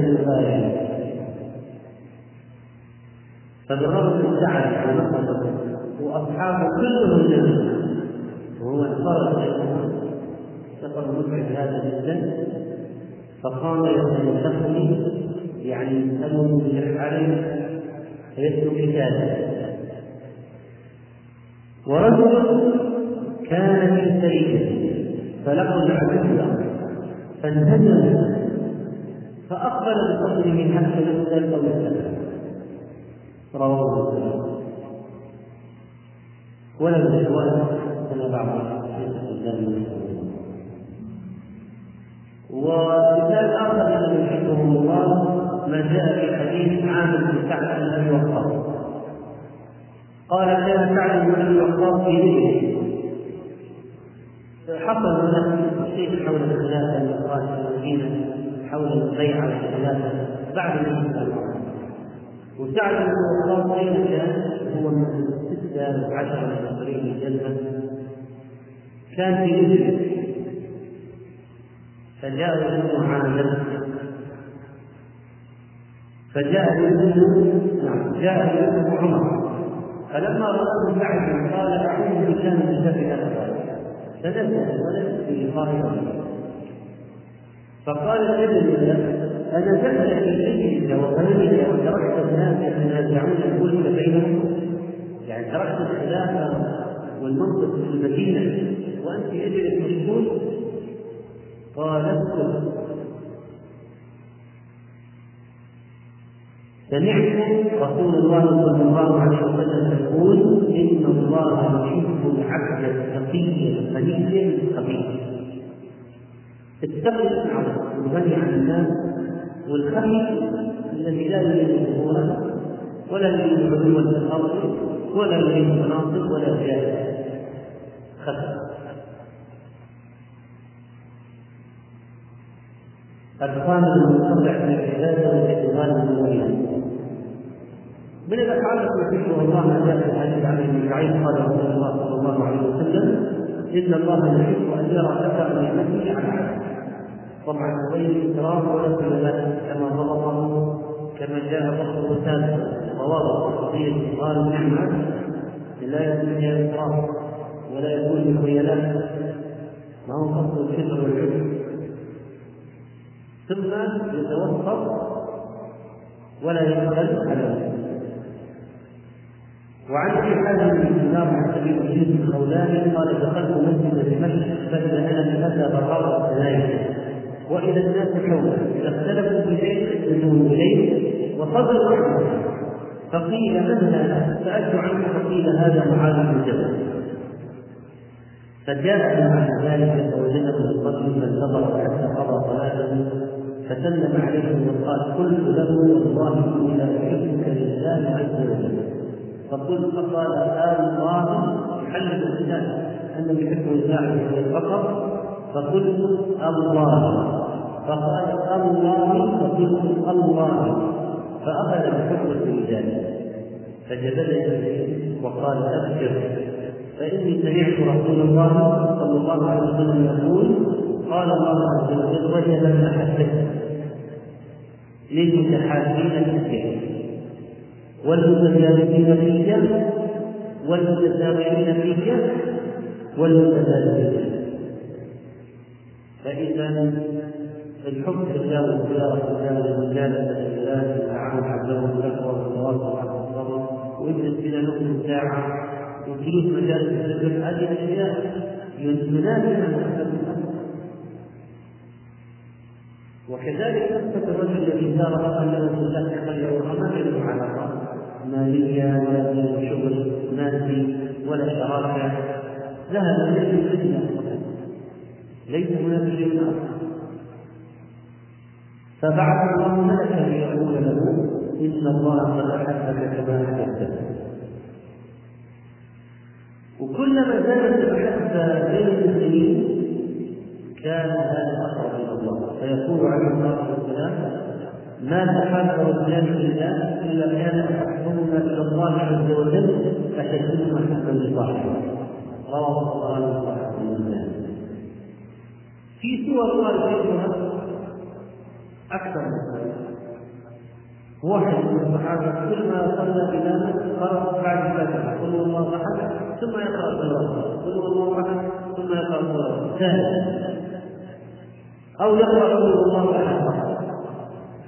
الآيات فضربت السعد ونقضت وأصحابه كلهم نزلوا وهو انفرد سفر متعب هذا جدا. فقام يتمسكني يعني يسألني بالأفعال فيترك رسالة ورجل كان في سرية فلقوا العدو فانهزم فأقبل بصدره حتى يسأل أو يسأل رواه مسلم. ولم يتوالى كما بعض الناس ومثال آخر الذي يحبه الله ما جاء في حديث عامر بن سعد بن أبي وقاص. قال كان سعد بن أبي وقاص في ذكره حصل هناك شيء حول الخلافة في المدينة حول البيع على الخلافة بعد النبي وسعد بن وقاص أين كان؟ هو من ستة عشر من طريق الجنة كان في ذكره فجاء ابن عامر فجاء ابن نعم جاء ابن عمر. فلما رأى بعد قال أعوذ شر هذا فنزل ولم في خارج فقال الابن أنا زلت في سجنك وقلبك وتركت الناس يتنازعون الكل بينهم. تركت الخلافة والمنطق في المدينة وأنت أجلس مشغول قال اذكر سمعت رسول الله صلى الله عليه وسلم يقول إن الله يحب العبد التقي الغني الخبيث. التقي العبد الغني عن الناس والخبيث الذي لا يريد ولا يريد علوا في الأرض. ولا يريد مناصب ولا خبيث الأفعال المنقطع في العبادة والاعتقاد بالوحيد من الأفعال التي يحبها الله ما جاء في الحديث عن ابن سعيد قال رسول الله صلى الله عليه وسلم إن الله يحب أن يرى أثر نعمته على عبده طبعا غير إكرام ولا كلمات كما ضبطه كما جاء ضبط الثالث. وواضح قضية قال النعمة لا يكون فيها ولا يكون بالخيانات ما هو قصد الفكر والعلم ثم يتوسط ولا يقبل على وعن أبي حازم بن دينار عن أبي ابي الخولاني قال دخلت مسجد دمشق فاذا أنا بفتى براء الثنائي وإذا الناس حوله إذا اختلفوا في شيء يدعون اليه عنه فقيل من هذا؟ سألت عنه فقيل هذا معاذ بن جبل. فجاء بعد ذلك فوجده الرجل فانتظر حتى قضى صلاته فسلم عليه وقال قلت له والله إني لا أحبك لله عز وجل. فقلت فقال آل الله يحلل الإنسان أنه يحب الله فقط فقلت الله. فقال الله فقلت الله. فأخذ بحكم الرجال فجبل إليه وقال أبشر. فإني سمعت رسول الله صلى الله عليه وسلم يقول قال الله عز وجل وجب المحبة للمتحابين في والمتجاوزين فيك والمتساويين فيك والمتساويين فإذا الحب تجاوز زيارة تجاوز مجالسة الناس التعامل عندهم الأكبر والتواصل على الصبر ويجلس بنا نصف ساعة وجلوس مجالس الذكر هذه الأشياء محبة وكذلك قصة الرجل الذي زار في الله خير ما له علاقة مالية ولا شغل مادي ولا شراكة ذهب إليه الفتنة ليس هناك شيء آخر. فبعث الله ملكا ليقول له إن الله قد أحبك كما أحببته وكلما زادت المحبة بين المسلمين كان هذا أقرب إلى الله. فيقول عليه الصلاة والسلام ما تحاب رجلان لله إلا كان أحبهما إلى الله عز وجل أشدهما حبا لصاحبه. رواه البخاري وصححه في سور الله أكثر من واحد من الصحابة كل ما صلى بنا قرأ بعد الفاتحة قل هو الله أحد ثم يقرأ سورة قل هو الله أحد ثم يقرأ ثالث أو يقرأ قل هو الله أحد.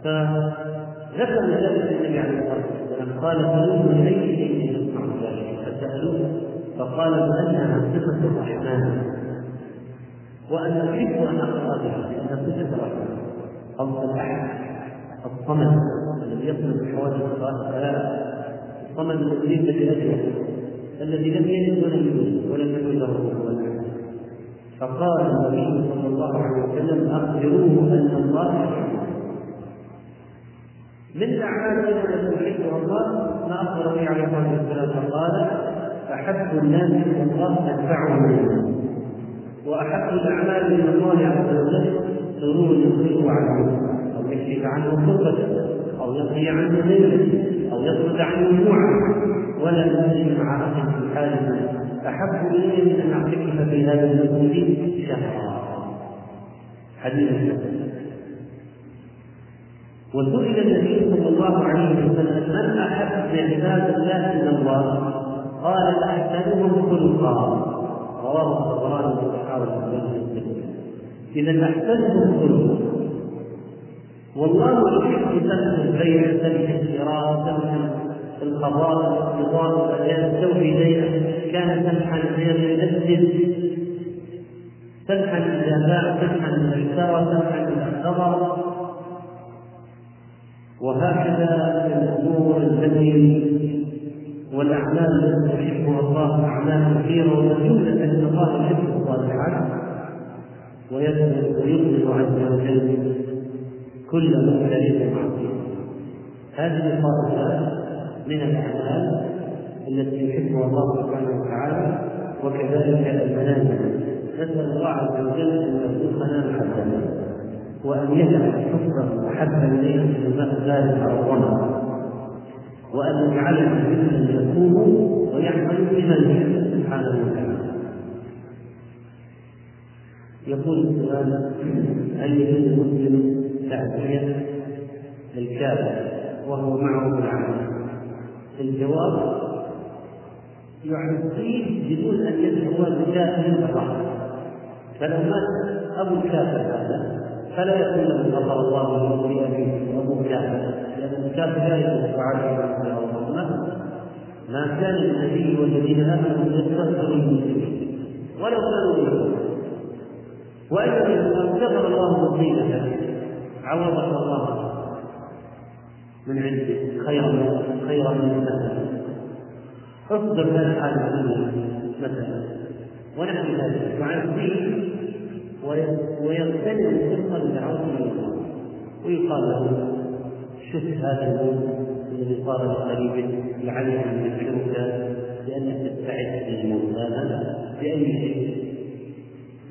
فذكر ذلك النبي عليه الصلاه والسلام قال سالوه من اي شيء يصنع ذلك فسالوه فقال بانها صفه الرحمن وأن احب أن اقرا بها لانها صفه الرحمن أو الاحد الصمد الذي يصمد بحوادث الثلاث الصمد الذي ليس باجله الذي لم يلد ولم يولد ولم يكن له كفوا أحد. فقال النبي صلى الله عليه وسلم أخبروه أن الله يحبه. من الأعمال التي يحبها الله ما اخبر به عليه الصلاة والسلام فقال أحب الناس إلى الله انفعهم واحب الأعمال إلى الله عز وجل سرور يخرج عنه أو يكشف عنه كربته أو يقضي عنه ليلة أو يطرد عنه جوعا ولا يمشي مع اخ في حال أحب إلي من أن أعتكف في هذا المسجد شهرا. حديث وسئل النبي صلى الله عليه وسلم من أحب عباد الله إلى الله؟ قال احسنهم خلقا رواه الطبراني في الصحابه إذا احسنهم خلقا والله يحب سمح البيع سمح الشراء سمح القضاء الاقتضاء يستوفي دينه. كان سمحا غير ينفذ سمحا اذا باع سمحا اذا اشترى سمحا اذا اعتبر وهكذا الأمور التي والأعمال التي يحبها الله أعمال كثيرة وجمله ان الله يحب الصالحات ويطلب عز وجل كل مختلف عظيم هذه الصالحات من الأعمال التي يحبها الله سبحانه وتعالى وكذلك المنازل. نسأل الله عز وجل أن يرزقنا محبته وأن يجعل حبه أحب إليه في ذلك عظما وأن يجعله ممن يكون ويعمل بمن سبحانه وتعالى. يقول السؤال هل يجوز المسلم تعزية الكافر وهو معه في العمل؟ الجواب يعزيه بدون أن يذهب بكافر فقط فلو مات أبو الكافر هذا فلا يكون له غفر الله له لابيه وابو كافر لأن الكافر لا يكون عليه رحمة ما كان النبي والذين آمنوا يستغفروا للمسلمين ولو كانوا وأيضا لو كفر الله مصيبته عوضك الله من عنده. خيرا خيرا من مثلا اصدر هذا الحال مثلا. ونحن ذلك. مع الدين ويغتنم لدعوته إلى الله. ويقال له شف هذا الموت الذي صار لقريب لعلي ان يذكرك بانك تستعد للموت هذا بأي شيء.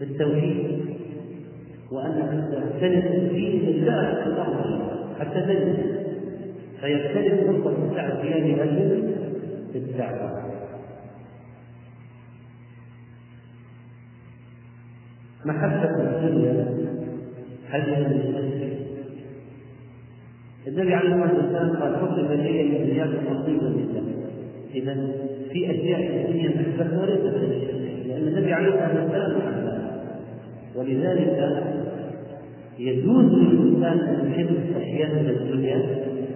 بالتوحيد. وأنك تختلف فيه بالله حتى تجد. فيختلف فرصه الاجل في الدعوه محبة الدنيا هل هي النبي عليه الصلاة والسلام قال حكم لي من زياده نصيبا لله اذا في أشياء في الدنيا تحبها وليست لأن النبي عليه الصلاة والسلام محبها ولذلك يجوز للإنسان أن يحب اشياء من الدنيا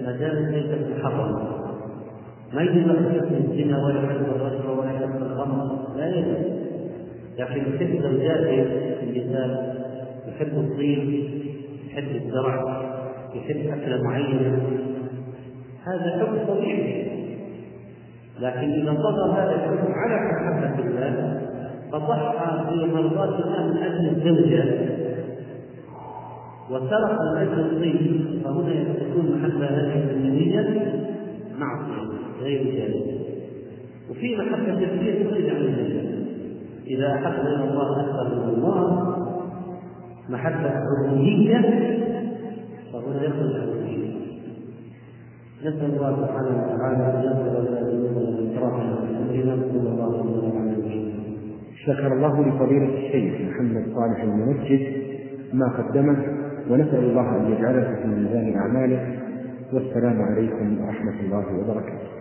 ما دامت ليست محرمة. ما يجوز أن يحب الزنا ولا يحب الرشوة ولا يحب الخمر لا يجوز. لكن يحب زوجاته النساء يحب الطين يحب الزرع يحب أكلة معينة. هذا حكم طبيعي. لكن إذا طغى هذا الحكم على محبة الله فضحى في مرضاة الله من أجل الزوجة. وسرق من أجل الطين فهنا تكون محبة هذه النية معصية غير جائزة وفي محبة كثير تخرج عن الله إذا أحب الله أكثر من الله محبة عبودية فهنا يخرج عن نسأل الله سبحانه وتعالى أن يغفر لنا ذنوبنا وإسرافنا في أمرنا صلى الله عليه وسلم شكر الله لفضيلة الشيخ محمد صالح الممجد ما قدمه ونسأل الله أن يجعله في ميزان أعماله. والسلام عليكم ورحمة الله وبركاته.